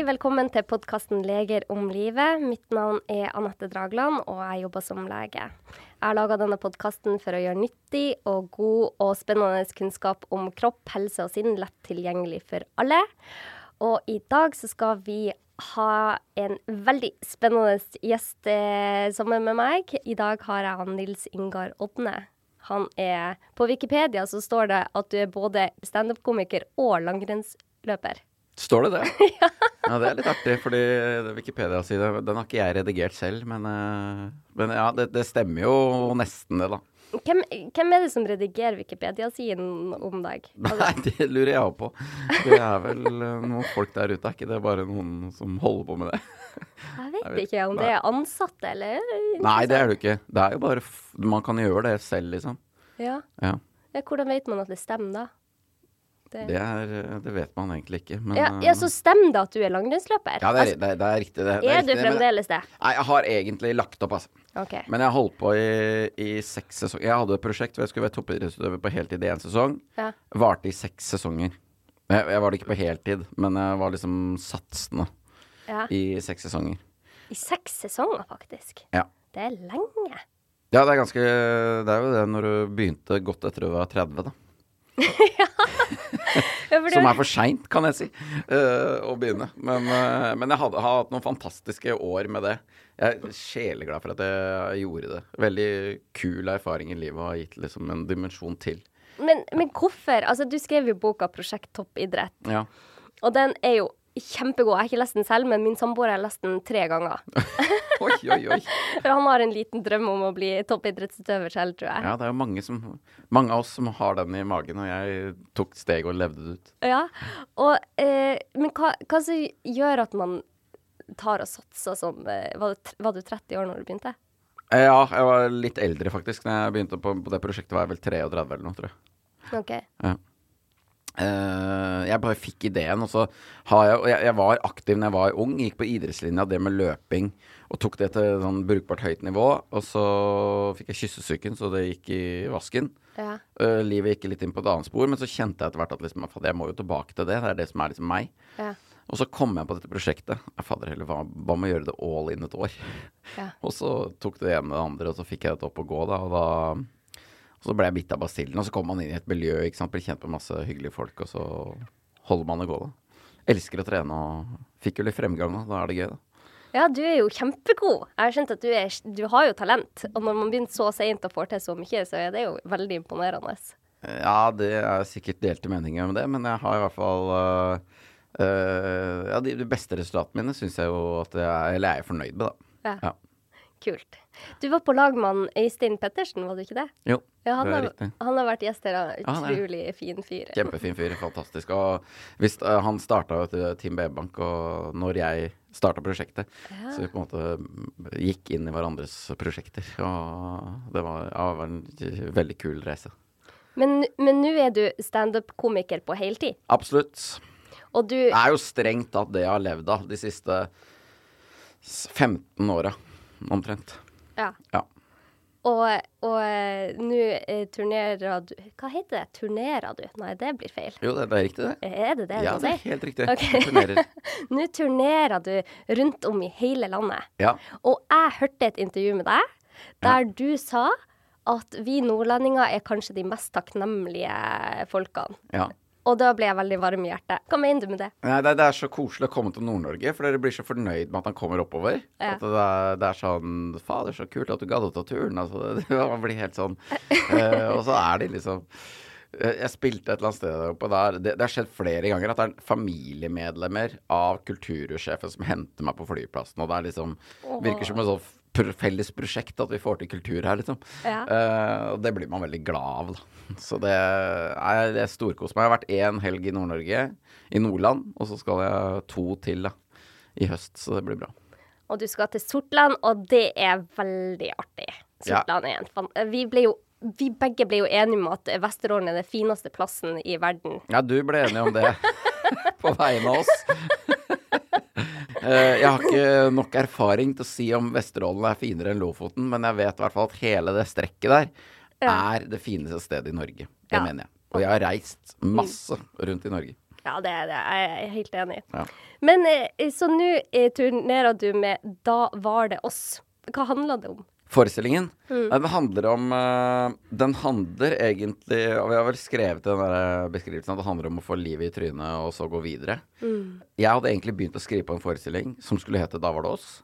Hjertelig velkommen til podkasten 'Leger om livet'. Mitt navn er Anette Dragland, og jeg jobber som lege. Jeg har laga denne podkasten for å gjøre nyttig og god og spennende kunnskap om kropp, helse og sinn lett tilgjengelig for alle. Og i dag så skal vi ha en veldig spennende gjest eh, sammen med meg. I dag har jeg han Nils Ingar Odne. Han er På Wikipedia så står det at du er både standup-komiker og langrennsløper. Står det det? ja. ja. Det er litt artig, fordi Wikipedia-sida Den har ikke jeg redigert selv, men, eh, men ja, det, det, stemmer jo nesten det, da. Hvem, hvem er det som redigerer Wikipedia-siden om deg? Nei, det lurer jeg òg på. Det er vel eh, noen folk der ute, er ikke det bare noen som holder på med det? Jeg vet, jeg vet ikke om det er ansatte, eller? Nei, det er det ikke. Det er jo bare Man kan gjøre det selv, liksom. Ja. ja. ja hvordan vet man at det stemmer, da? Det, det, er, det, vet man egentlig ikke. Men, ja, ja, Så stemmer det at du er langrennsløper? Ja, det er, altså, det, det er riktig. er, er du fremdeles det? Nei, jeg har egentlig lagt opp, altså. Okay. Men jeg holdt på i, i seks sesonger. Jeg hadde et prosjekt hvor jeg skulle være toppidrettsutøver på heltid i én sesong. Ja. Varte i seks sesonger. Jeg, jeg, var det ikke på heltid, men jeg var liksom satsende ja. i seks sesonger. I seks sesonger, faktisk? Ja. Det er lenge. Ja, det er ganske Det er jo det når du begynte godt etter å være 30, da. ja. Som er for seint, kan jeg si, uh, å begynne. Men, uh, men jeg hadde, har hatt noen fantastiske år med det. Jeg er sjeleglad for at jeg gjorde det. Veldig kul erfaring i livet og har gitt liksom en dimensjon til. Men, men hvorfor? Altså, du skrev jo boka 'Prosjekt toppidrett'. Ja. Og den er jo kjempegod. Jeg har ikke lest den selv, men min samboer har lest den tre ganger. oi, oi, oi. Han har en liten drøm om å bli toppidrettsutøver selv, tror jeg. Ja, det er jo mange, som, mange av oss som har den i magen, og jeg tok steg og levde det ut. Ja, og, eh, Men hva, hva som gjør at man tar og satser som var var, var, du 30 år når du begynte? Eh, ja, jeg var litt eldre, faktisk. Når jeg begynte på, på det prosjektet, var jeg vel 33 eller noe, tror jeg. Ok. Ja. Uh, jeg bare fikk ideen, og så har jeg Og jeg, jeg, var aktiv når jeg var ung. Gikk på idrettslinja, det med løping, og tok det til sånn brukbart høyt nivå. Og så fikk jeg kyssesyken, så det gikk i vasken. Ja. Uh, livet gikk litt inn på et annet spor, men så kjente jeg etter hvert at liksom, jeg må jo tilbake til det. Det er det som er liksom meg. Ja. Og så kom jeg på dette prosjektet. Fader heller, hva, hva med å gjøre det all in et år? Ja. og så tok det ene med det andre, og så fikk jeg det opp å gå, da. Og da så ble jeg bitt av basillen, og så kommer man inn i et miljø, ikke sant, blir kjent med masse hyggelige folk, og så holder man det gående. Elsker å trene og fikk jo litt fremgang, og da er det gøy, da. Ja, du er jo kjempegod. Jeg har skjønt at du, er, du har jo talent. Og når man begynner så seint og får til så mye, så er det jo veldig imponerende. Ja, det er sikkert delte meninger om det, men jeg har i hvert fall uh, uh, Ja, de, de, beste resultatene mine syns jeg jo at jeg Eller jeg er fornøyd med, da. Ja. ja. Kult. Du var på lag med Øystein Pettersen, var du ikke det? Jo, ja, han, det er har, riktig. han har vært gjest her. Utrolig ja, fin fyr. Kjempefin fyr. Fantastisk. Og hvis, uh, han starta jo Team B-bank, og når jeg starta prosjektet, ja. så vi på en måte gikk inn i hverandres prosjekter. Og det var, ja, var en veldig kul reise. Men nå er du standup-komiker på heltid? Absolutt. Og du Det er jo strengt at det jeg har levd av de siste 15 åra omtrent. Ja. ja. Og, og eh, nå eh, turnerer du Hva heter det? Turnerer du? Nei, det blir feil. Jo, det, det er riktig, det. Er det det ja, det er helt riktig. Okay. Turnerer. nå turnerer du rundt om i hele landet. Ja. Og jeg hørte et intervju med deg der ja. du sa at vi nordlendinger er kanskje de mest takknemlige folkene. Ja. Og da ble jeg veldig varm i hjertet. Hva mener du med det? Nei, det, det, er så koselig å komme til Nord-Norge, for dere blir så fornøyd med at han kommer oppover. Ja. At det er, det er sånn Fader, så kult at du gadd å ta turen. Altså, det, man blir helt sånn. uh, og så er de liksom uh, Jeg spilte et eller annet sted der oppe der. Det, det, har skjedd flere ganger at det er familiemedlemmer av kulturhussjefen som henter meg på flyplassen, og det er liksom Virker som en sånn felles prosjekt at vi får til kultur her, liksom. Ja. Uh, og det blir man veldig glad av, da. Så det er, det er storkos meg. Jeg har vært én helg i Nord-Norge, i Nordland, og så skal jeg to til da, i høst, så det blir bra. Og du skal til Sortland, og det er veldig artig. Sortland ja. er en. Vi ble jo vi begge ble jo enige om at Vesterålen er den fineste plassen i verden. Ja, du ble enig om det. på vegne av oss. Eh, jeg har ikke nok erfaring til å si om Vesterålen er finere enn Lofoten, men jeg vet i hvert fall at hele det strekket der er det fineste stedet i Norge. Det ja. mener jeg. Og jeg har reist masse rundt i Norge. Ja, det er det. Jeg er helt enig. Ja. Men eh, så nå eh, turnerer du med Da var det oss. Hva handler det om? Forestillingen Mm. den handler om eh, Den handler egentlig Og vi har vel skrevet i den der beskrivelsen at det handler om å få livet i trynet og så gå videre. Jeg hadde egentlig begynt å skrive på en forestilling som skulle hete Da var det oss,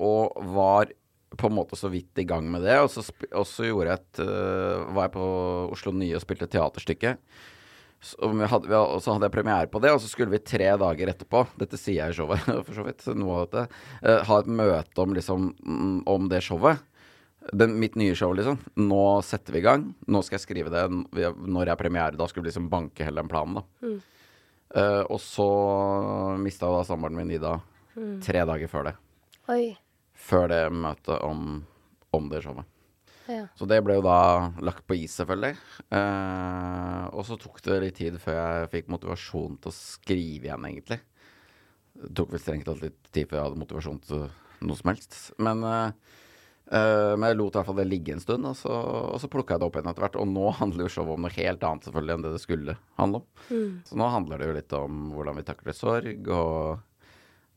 og var på en måte så vidt i gang med det. Og så, og så gjorde jeg et eh, var jeg på Oslo Nye og spilte teaterstykke. Så, vi hadde, så hadde jeg premiere på det, og så skulle vi tre dager etterpå Dette sier jeg i showet, for så vidt. Noe av dette. Uh, ha et møte om, liksom, mm, om det showet. Den, mitt nye show, liksom. Nå setter vi i gang. Nå skal jeg skrive det når jeg har premiere. Da skulle vi liksom banke hele den planen, da. Eh, og så mista da samboeren min Ida tre dager før det. Oi. Før det møtet om, om det showet. Ja. Så det ble jo da lagt på is, selvfølgelig. Eh, og så tok det litt tid før jeg fikk motivasjon til å skrive igjen, egentlig. Det tok vel strengt tatt litt tid før jeg hadde motivasjon til noe som helst. Men, eh, eh, men jeg lot i hvert fall det ligge en stund, og så, og så plukka jeg det opp igjen etter hvert. Og nå handler jo showet om noe helt annet selvfølgelig enn det det skulle handle om. Så nå handler det jo litt om hvordan vi takler sorg, og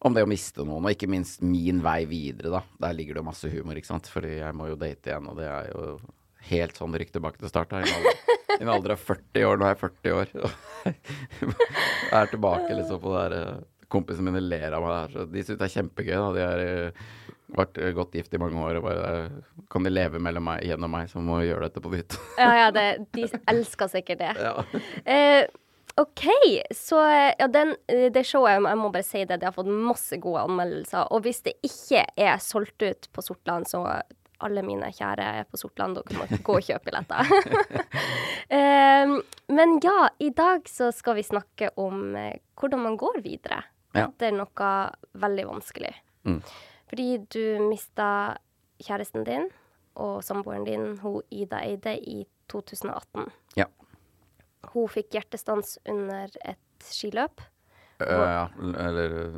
om det å miste noen, og ikke minst min vei videre, da. Der ligger det jo masse humor, ikke sant. Fordi jeg må jo date igjen, og det er jo helt sånn rykk tilbake til start. I en alder- av 40 år. Nå er jeg 40 år. Jeg er tilbake liksom på det der eh, Kompisene mine ler av meg her, så de syns det er kjempegøy. da. De har eh, vært eh, godt gift i mange år, og bare kan de leve mellom meg, gjennom meg, så må gjøre dette på nytt. Ja, ja, det, de elsker sikkert det. ja. Eh, OK, så ja, den, eh, det showet, jeg må bare si det, det har fått masse gode anmeldelser. Og hvis det ikke er solgt ut på Sortland, så alle mine kjære er på Sortland, dere må gå og kjøpe billetter. um, men ja, i dag så skal vi snakke om eh, hvordan man går videre Ja. etter noe veldig vanskelig. Mm. Fordi du mista kjæresten din og samboeren din, hun Ida Eide, i 2018. ja. Hun fikk hjertestans under et skiløp. Uh, ja. Eller eh,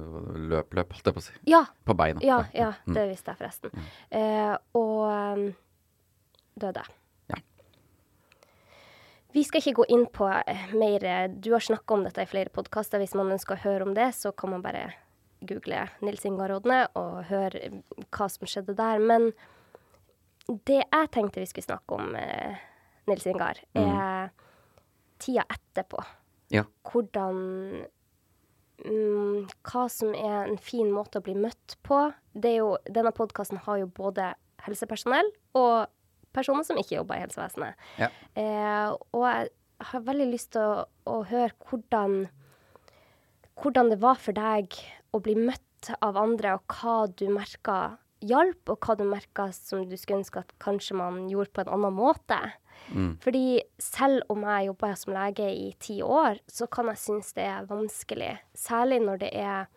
løp-løp, holdt jeg på å si. Ja, På beina. ja, ja, Mm. det visste jeg forresten. Eh, og um, døde. Ja. Vi skal ikke gå inn på eh, mer Du har snakka om dette i flere podkaster. Hvis man ønsker å høre om det, så kan man bare google Nils Ingar Rodne og høre eh, hva som skjedde der. Men det jeg tenkte vi skulle snakke om, eh, Nils Ingar, er tida etterpå. Ja. Hvordan mm, Hva som er en fin måte å bli møtt på. Det er jo, denne podkasten har jo både helsepersonell og personer som ikke jobber i helsevesenet. Ja. Eh, og jeg har veldig lyst til å, å høre hvordan, hvordan det var for deg å bli møtt av andre, og hva du merka hjalp, og hva du merka som du skulle ønske at kanskje man gjorde på en annen måte. Mm. Fordi selv om jeg jobber som lege i ti år, så kan jeg synes det er vanskelig. Særlig når det er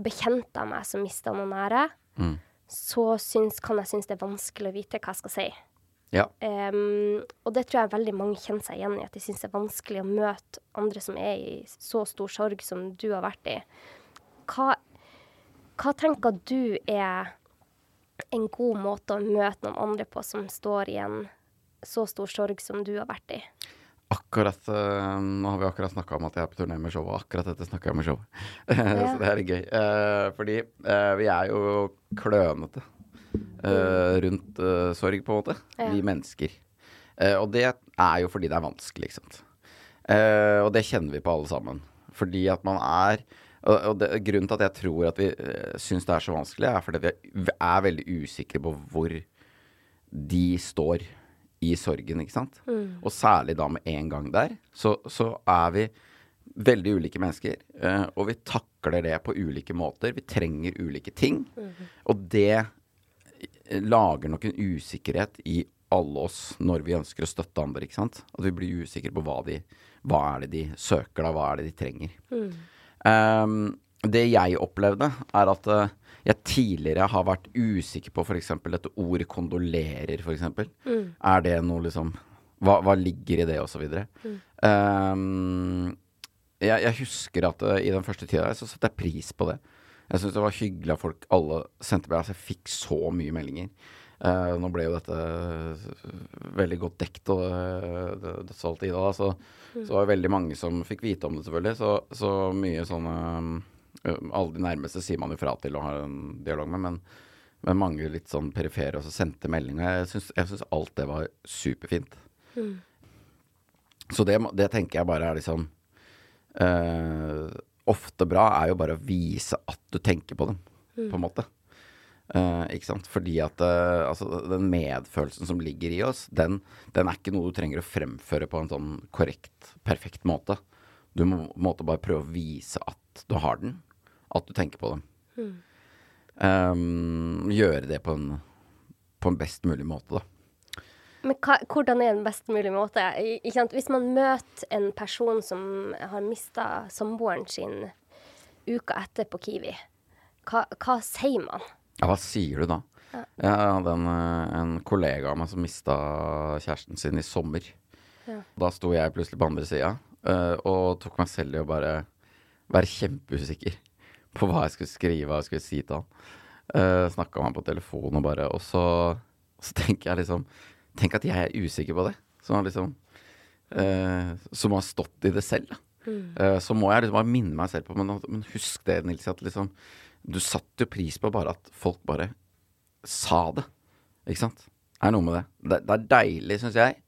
bekjente av meg som mister noen nære. Mm. Så syns, kan jeg synes det er vanskelig å vite hva jeg skal si. Ja. Um, og det tror jeg veldig mange kjenner seg igjen i, at de syns det er vanskelig å møte andre som er i så stor sorg som du har vært i. Hva, hva tenker du er en god måte å møte noen andre på som står i en så stor sorg som du har vært i? Akkurat eh, Nå har vi akkurat snakka om at jeg er på turné med showet, og akkurat dette snakker jeg om med showet. Ja. Så det er gøy. Eh, fordi eh, vi er jo klønete rundt eh, sorg, på en måte. Ja. Vi mennesker. Eh, og det er jo fordi det er vanskelig, ikke sant. Eh, og det kjenner vi på alle sammen. Fordi at man er og, det, Grunnen til at jeg tror at vi uh, syns det er så vanskelig, er fordi vi er, er veldig usikre på hvor de står i sorgen, ikke sant. Og særlig da med en gang der, så, så er vi veldig ulike mennesker. Uh, og vi takler det på ulike måter. Vi trenger ulike ting. Og det eh, lager nok en usikkerhet i alle oss når vi ønsker å støtte andre, ikke sant. At vi blir usikre på hva, de, hva er det de søker da, hva er det de trenger. Ehm, det jeg opplevde, er at eh, jeg tidligere har vært usikker på f.eks. dette ordet 'kondolerer', f.eks. Er det noe liksom hva, hva ligger i det, og så videre. Ehm, jeg, jeg husker at uh, i den første tida der, så satte jeg pris på det. Jeg syns det var hyggelig at folk alle sendte meg Altså, jeg fikk så mye meldinger. Uh, nå ble jo dette veldig godt dekt, og dødsfallet til Ida, da, så, så var det veldig mange som fikk vite om det, selvfølgelig. Så, så mye sånne eh, Alle de nærmeste sier man jo fra til og har en dialog med, men, men mange litt sånn perifere også sendte melding. Og jeg syns, alt det var superfint. Så det, det tenker jeg bare er liksom uh, Ofte bra er jo bare å vise at du tenker på dem, på en måte. Uh, ikke sant? Fordi at uh, altså, den medfølelsen som ligger i oss, den, den er ikke noe du trenger å fremføre på en sånn korrekt, perfekt måte. Du må på en måte bare prøve å vise at du har den, at du tenker på dem. Um, gjøre det på en, på en best mulig måte, da. Men hva, hvordan er en best mulig måte? Hvis man møter en person som har mista samboeren sin uka etter på Kiwi, hva, hva sier man? Ja, hva sier du da? Jeg hadde en, eh, en kollega av meg som mista kjæresten sin i sommer. Ja. Da sto jeg plutselig på andre sida uh, og tok meg selv i å bare være kjempeusikker på hva jeg skulle skrive, jeg skulle si til han. Uh, Snakka med han på telefonen og bare Og så, så tenker jeg liksom Tenk at jeg er usikker på det. Som har liksom uh, Som har stått i det selv, da. Uh, så må jeg liksom bare minne meg selv på Men, men husk det, Nils, at liksom Du satte jo pris på bare at folk bare sa det. Ikke sant? Det er noe med det. Det, det er deilig, syns jeg.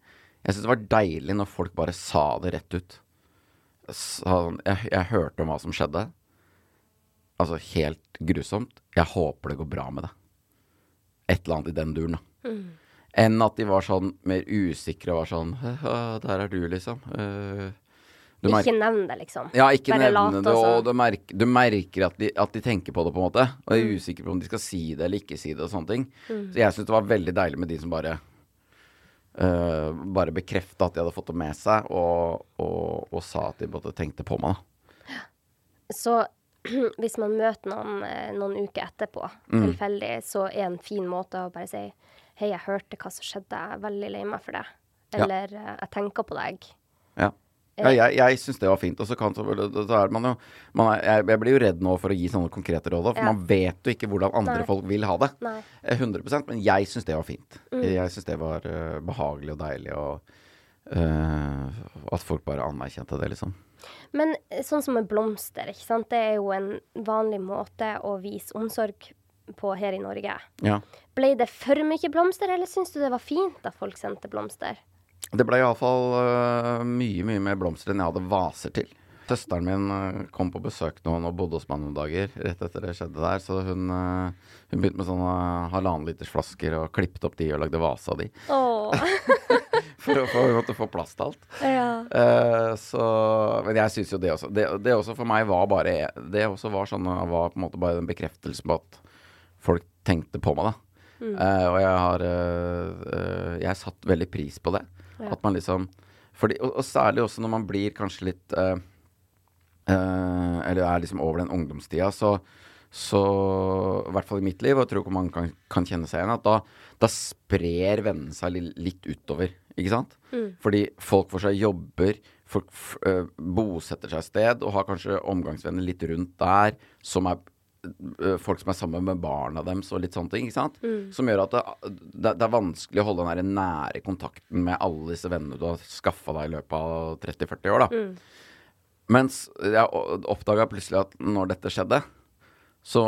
Jeg syns det var deilig når folk bare sa det rett ut. Sa, jeg, jeg hørte om hva som skjedde. Altså helt grusomt. Jeg håper det går bra med det. Et eller annet i den duren, da. Enn at de var sånn mer usikre og var sånn Der er du, liksom. Eh, du Ikke nevn det, liksom. ja, ikke Bare nevne det, og du merker, du merker at, de, at de tenker på det, på en måte. Og er usikre på om de skal si det eller ikke si det, og sånne ting. Så jeg syns det var veldig deilig med de som bare uh, Bare bekrefta at de hadde fått det med seg, og, og, og sa at de både tenkte på meg, da. Så hvis man møter noen eh, noen uker etterpå, Mm. tilfeldig, så er en fin måte å bare si Hei, jeg hørte hva som skjedde, jeg er veldig lei meg for det. Eller ja. jeg tenker på deg. Ja. Ja, jeg jeg syns det var fint. Og så kan så, så er man jo man er, jeg, jeg blir jo redd nå for å gi sånne konkrete råd, for Ja. man vet jo ikke hvordan andre Nei. folk vil ha det. Nei. Eh, 100% Men jeg syns det var fint. Mm. Jeg syns det var uh, behagelig og deilig, og eh, at folk bare anerkjente det, liksom. Men eh, sånn som med blomster, ikke sant. Det er jo en vanlig måte å vise omsorg på her i Norge. Ja. Ble det for mye blomster, eller syns du det var fint at folk sendte blomster? Det ble iallfall uh, mye, mye mer blomster enn jeg hadde vaser til. Søsteren min eh, kom på besøk nå og bodde hos meg noen dager rett etter det skjedde der. Så hun, eh, hun begynte med sånne halvannen liters flasker og klippet opp de og lagde vase av de. Åh, For å få, måtte få plass til alt. ja. Uh, så Men jeg syns jo det også. Det, det også for meg var bare Det også var sånn var på en måte bare en bekreftelse på at folk tenkte på meg, da. Eh, og jeg har uh, Jeg satt veldig pris på det. Ja. At man liksom fordi, og, og særlig også når man blir kanskje litt Eller er liksom over den ungdomstida, så så i hvert fall i mitt liv, og jeg tror ikke mange kan, kan kjenne seg igjen, at da, da sprer vennene seg litt utover. Ikke sant? Fordi folk får seg jobber, folk øh, bosetter seg et sted og har kanskje omgangsvenner litt rundt der, som er øh, folk som er sammen med barna deres og litt sånne ting. ikke sant? Som gjør at det, det, det er vanskelig å holde den der nære kontakten med alle disse vennene du har skaffa deg i løpet av 30-40 år. da. Mens jeg oppdaga plutselig at når dette skjedde, så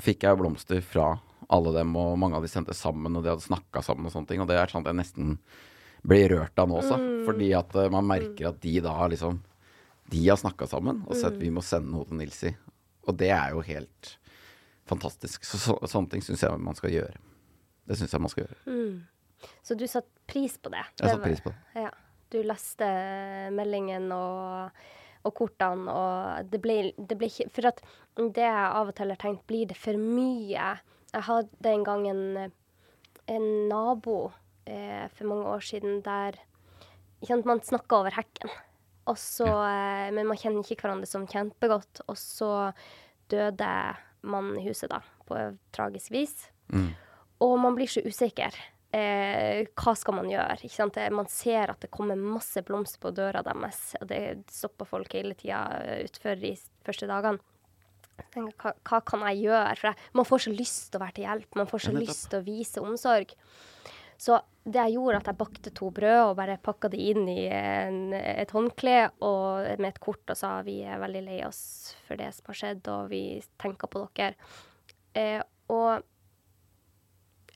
fikk jeg blomster fra alle dem, og mange av de sendte sammen, og de hadde snakka sammen og sånne ting. Og det er sånn at jeg nesten blir rørt av nå også. Fordi at eh, man merker at de da liksom De har snakka sammen og sett vi må sende noe til Nilsi. Og det er jo helt fantastisk. Så, så sånne ting syns jeg man skal gjøre. Det syns jeg man skal gjøre. Så du satte pris på det? Jeg satte pris på det. Ja. Du leste meldingen og, og kortene, og det ble, det ble ikke For at det jeg av og til har tenkt, blir det for mye? Jeg hadde en gang en, en nabo eh, for mange år siden der sant, man snakka over hekken. Og så, eh, men man kjenner ikke hverandre som kjempegodt. Og så døde mannen i huset, da, på tragisk vis. Og man blir så usikker. Eh, hva skal man gjøre? Sant? Man ser at det kommer masse blomster på døra deres, og det stopper folk hele tida utfor de første dagene. Tenker, hva, hva kan jeg gjøre? For jeg, man får så lyst til å være til hjelp. Man får så lyst til å vise omsorg. Så det jeg gjorde, at jeg bakte to brød og bare pakka det inn i en, et håndkle og med et kort og sa vi er veldig lei oss for det som har skjedd, og vi tenker på dere. Eh, og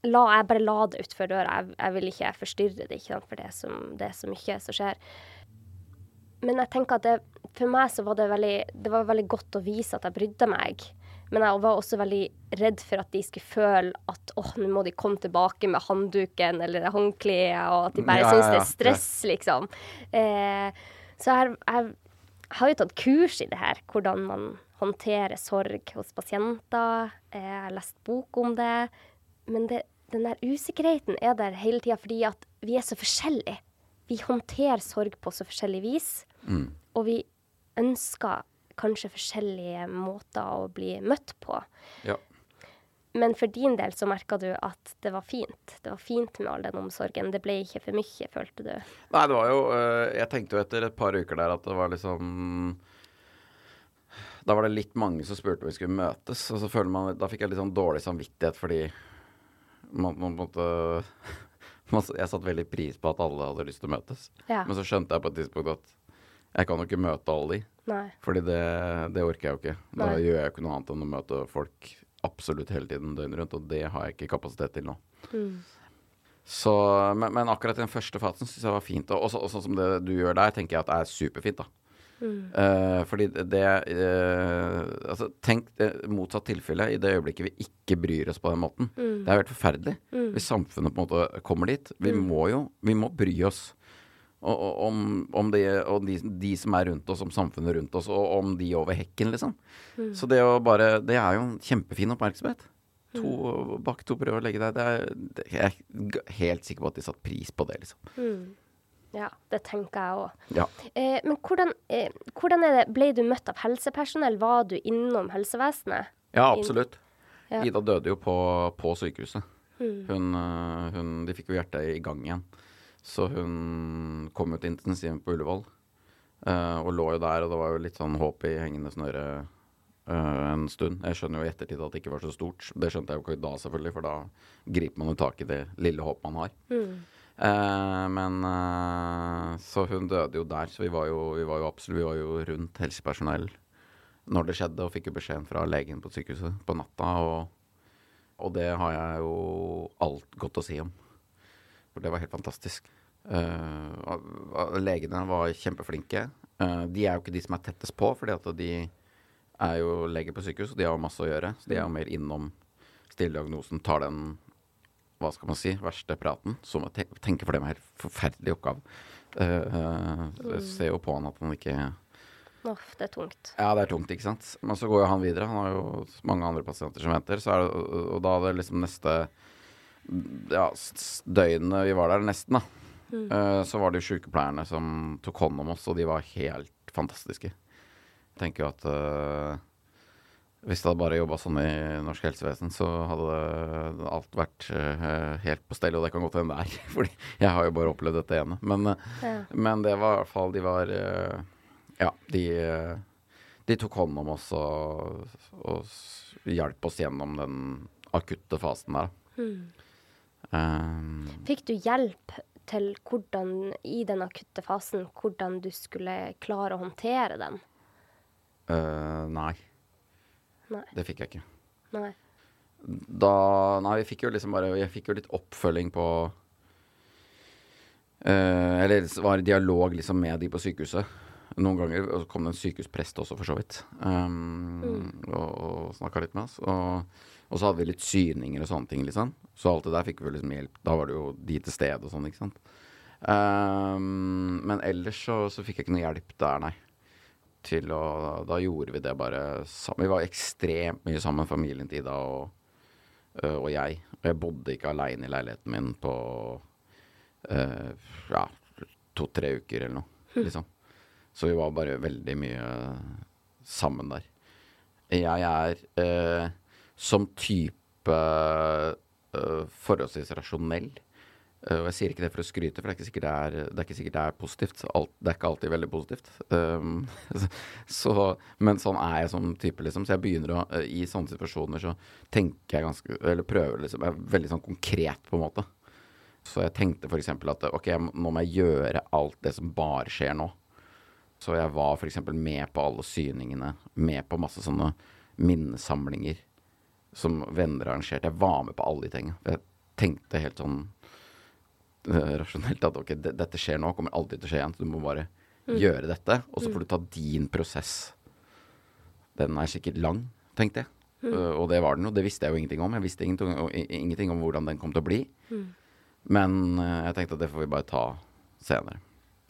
la, jeg bare la det utfor døra. Jeg, jeg vil ikke forstyrre det, ikke sant? for det er, så, det er så mye som skjer. Men jeg tenker at det, for meg så var det veldig, det var veldig godt å vise at jeg brydde meg. Men jeg var også veldig redd for at de skulle føle at åh, nå må de komme tilbake med håndduken eller håndkleet, og at de bare Ja, syns ja, det er stress, liksom. Eh, så jeg, jeg har jo tatt kurs i det her, hvordan man håndterer sorg hos pasienter. Eh, Jeg har lest bok om det. Men det, den der usikkerheten er der hele tida fordi at vi er så forskjellige. Vi håndterer sorg på så forskjellig vis. Og vi ønsker kanskje forskjellige måter å bli møtt på. Ja. Men for din del så merka du at det var fint. Det var fint med all den omsorgen. Det ble ikke for mye, følte du. Nei, det var jo øh, Jeg tenkte jo etter et par uker der at det var liksom Da var det litt mange som spurte om vi skulle møtes, og så føler man Da fikk jeg litt sånn dårlig samvittighet fordi man, man måtte Jeg satte veldig pris på at alle hadde lyst til å møtes. Ja. Men så skjønte jeg på et tidspunkt at jeg kan jo ikke møte alle de. Nei. Fordi det, det orker jeg jo ikke. Da Nei. gjør jeg jo ikke noe annet enn å møte folk absolutt hele tiden døgnet rundt, og det har jeg ikke kapasitet til nå. Mm. Så, men, men akkurat den første fasen syns jeg var fint. Og, sånn som det du gjør der, tenker jeg at det er superfint, da. Uh, fordi det uh, Altså, tenk det motsatt tilfelle i det øyeblikket vi ikke bryr oss på den måten. Det er jo helt forferdelig. Hvis samfunnet på en måte kommer dit. Vi må jo Vi må bry oss. Om, om, det, og de, de som er rundt oss, om samfunnet rundt oss, og om de over hekken, liksom. Så det å bare Det er jo en kjempefin oppmerksomhet. To, Bak to prøver å legge deg. Det er, det, jeg er helt sikker på at de satte pris på det, liksom. Ja, det tenker jeg òg. Ja. Eh, men hvordan, eh, hvordan er det Ble du møtt av helsepersonell? Var du innom helsevesenet? Ja, absolutt. Ja. Ida døde jo på, på sykehuset. Hun, øh, hun, de fikk jo hjertet i gang igjen. Så hun kom jo til intensiven på Ullevål. øh, og lå jo der, og det var jo litt sånn håp i hengende snøre øh, en stund. Jeg skjønner jo i ettertid at det ikke var så stort. Det skjønte jeg jo ikke da, selvfølgelig, for da griper man jo tak i det lille håpet man har. Eh, men øh, Så hun døde jo der, så vi var jo, vi var jo absolutt Vi var jo rundt helsepersonell når det skjedde, og fikk jo beskjeden fra legen på sykehuset på natta. Og, og det har jeg jo alt godt å si om. For det var helt fantastisk. Uh, legene var kjempeflinke. Uh, de er jo ikke de som er tettest på, fordi at de er jo leger på sykehus, og de har masse å gjøre. Så de er jo mer innom, stillediagnosen, tar den hva skal man si, verste praten. Som å tenke for dem er en forferdelig oppgave. Uh, uh, ser jo på han at han ikke Uff, det er tungt. ja, det er tungt, ikke sant. Men så går jo han videre. Han har jo mange andre pasienter som venter. Så er det, og da er det liksom neste ja, døgnet vi var der, nesten, da. eh, så var det jo sykepleierne som tok hånd om oss, og de var helt fantastiske. Jeg tenker jo at uh, hvis det hadde bare jobba sånn i norsk helsevesen, så hadde alt vært uh, helt på stell, og det kan godt hende det er. Fordi jeg har jo bare opplevd dette ene. Men, Ja. men det var i hvert fall De var Ja, de, de tok hånd om oss og, og hjalp oss gjennom den akutte fasen der. Um, Fikk du hjelp til hvordan, i den akutte fasen, hvordan du skulle klare å håndtere den? Uh, nei, Nei. det fikk jeg ikke. Nei. Da Nei, vi fikk jo liksom bare Jeg fikk jo litt oppfølging på uh, Eller var i dialog liksom med de på sykehuset. Noen ganger kom det en sykehusprest også, for så vidt. Um, Og, og snakka litt med oss. Og, og så hadde vi litt syninger og sånne ting, liksom. Så alt det der fikk vi liksom hjelp. Da var det jo de til stede og sånn, ikke sant. Um, men ellers så, så fikk jeg ikke noe hjelp der, nei. Til å Da gjorde vi det bare sammen. Vi var ekstremt mye sammen, familien til Ida og, øh, og jeg. Og jeg bodde ikke aleine i leiligheten min på uh, ja, to-tre uker eller noe, liksom. Så vi var bare veldig mye sammen der. Jeg er øh, som type uh, forholdsvis rasjonell. Uh, og jeg sier ikke det for å skryte, for det er ikke sikkert det er, det er, ikke sikkert det er positivt. Alt, det er ikke alltid veldig positivt. Um, så, men sånn er jeg som type, liksom. Så jeg begynner å uh, I sånne situasjoner så tenker jeg ganske Eller prøver liksom Jeg er veldig sånn konkret, på en måte. Så jeg tenkte f.eks. at ok, nå må jeg gjøre alt det som bare skjer nå. Så jeg var f.eks. med på alle syningene, med på masse sånne minnesamlinger som venner arrangerte. Jeg var med på alle de tingene. Jeg tenkte helt sånn uh, rasjonelt at ok, dette skjer nå, kommer aldri til å skje igjen. Så du må bare mm. gjøre dette, og så får du ta din prosess. Den er sikkert lang, tenkte jeg. Mm. Uh, og det var den jo. Det visste jeg jo ingenting om. Jeg visste ingenting, ingenting om hvordan den kom til å bli. Mm. Men uh, jeg tenkte at det får vi bare ta senere.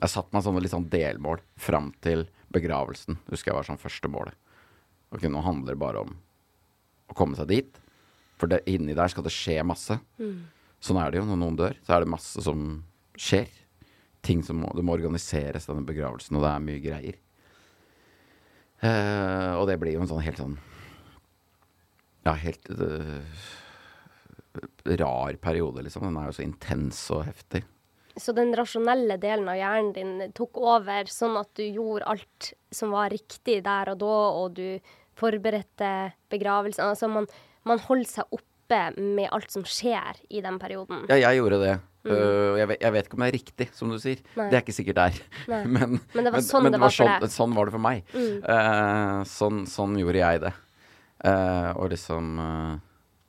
Jeg satte meg sånne litt sånn delmål fram til begravelsen. Husker jeg var sånn første målet. Ok, nå handler det bare om å komme seg dit. For det, inni der skal det skje masse. Mm. Sånn er det jo når noen dør. Så er det masse som skjer. Ting som må, det må organiseres, denne begravelsen, og det er mye greier. Uh, og det blir jo en sånn helt sånn Ja, helt uh, rar periode, liksom. Den er jo så intens og heftig. Så den rasjonelle delen av hjernen din tok over, sånn at du gjorde alt som var riktig der og da, og du forberedte begravelsen. Altså man, man holder seg oppe med alt som skjer i den perioden. Ja, jeg gjorde det. Mm. Uh, jeg, vet, jeg, vet, ikke om det er riktig, som du sier. Nei. Det er ikke sikkert der. men, men, det var sånn men, det, var, for sånn, deg. Sånn var det for meg. Mm. Uh, sånn, sånn, gjorde jeg det. Uh, og liksom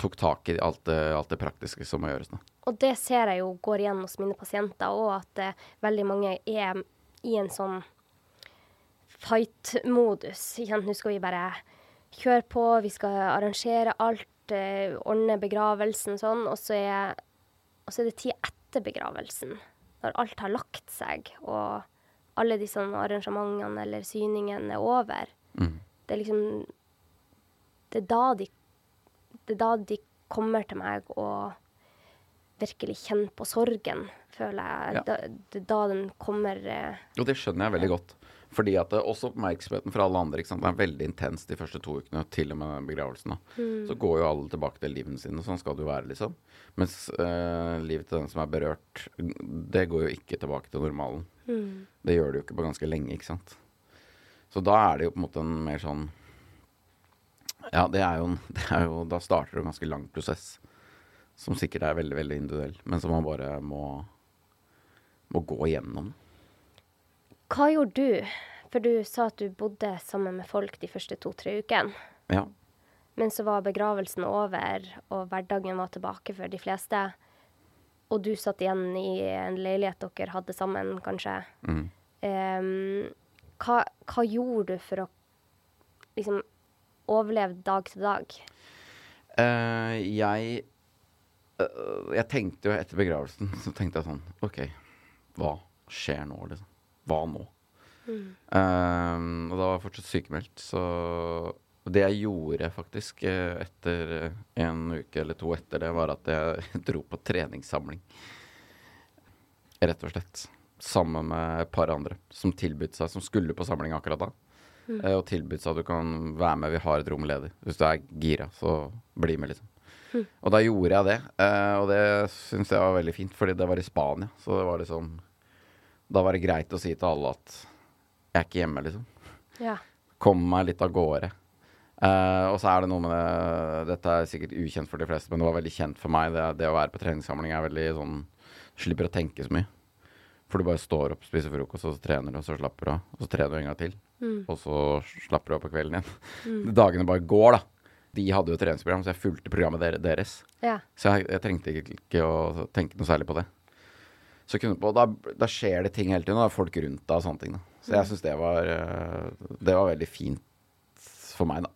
tok tak i alt det, alt det, praktiske som må gjøres nå. Og det ser jeg jo går igjen hos mine pasienter òg, at veldig mange er i en sånn fight-modus. Nå skal vi bare kjøre på, vi skal arrangere alt eh, ordne begravelsen sånn, og så er, og så er det tid etter begravelsen. Når alt har lagt seg, og alle disse arrangementene eller syningene er over. Mm. Det er liksom Det er da de Det er da de kommer til meg og virkelig kjenner på sorgen, føler jeg. Ja. Da, det er da den kommer eh, Og det skjønner jeg veldig godt. Fordi at det, også oppmerksomheten fra alle andre ikke sant? Det er veldig intenst de første to ukene, til og med den begravelsen. Mm. Så går jo alle tilbake til livene sine. Sånn skal det jo være, liksom. Mens eh, livet til den som er berørt, det går jo ikke tilbake til normalen. Mm. Det gjør det jo ikke på ganske lenge, ikke sant. Så da er det jo på en måte en mer sånn Ja, det er jo, det er jo Da starter det en ganske lang prosess. Som sikkert er veldig, veldig individuell, men som man bare må, må gå igjennom. Hva gjorde du? For du sa at du bodde sammen med folk de første to-tre ukene. Ja. Men så var begravelsen over, og hverdagen var tilbake for de fleste. Og du satt igjen i en leilighet dere hadde sammen, kanskje. Mm. Um, hva, hva, gjorde du for å liksom overleve dag til dag? Uh, jeg uh, Jeg tenkte jo etter begravelsen, så tenkte jeg sånn OK, hva skjer nå, liksom? Hva nå? Mm. Um, og da var jeg fortsatt sykemeldt, så det jeg gjorde faktisk eh, etter en uke eller to etter det, var at jeg dro på treningssamling. Rett og slett. Sammen med et par andre som tilbød seg, som skulle på samling akkurat da. Mm. Eh, og tilbød seg at du kan være med, vi har et rom ledig. Hvis du er gira, så bli med, liksom. Mm. Og da gjorde jeg det, eh, og det syns jeg var veldig fint, fordi det var i Spania. Så det var liksom da var det greit å si til alle at jeg er ikke hjemme, liksom. Ja. Kom meg litt av gårde. Uh, og så er det noe med det Dette er sikkert ukjent for de fleste, men det var veldig kjent for meg. Det, det å være på treningssamling er veldig sånn Slipper å tenke så mye. For du bare står opp, spiser frokost, og så trener du, og så slapper du av. Og så trener du en gang til. Mm. Og så slapper du av på kvelden igjen. Mm. Dagene bare går, da. De hadde jo treningsprogram, så jeg fulgte programmet deres. Ja. Så jeg, jeg trengte ikke å tenke noe særlig på det. Så kunne, på, da, da, skjer det ting hele tiden, og det er folk rundt deg og sånne ting. Da. Så jeg mm. syns det, eh, det, var veldig fint for meg, da.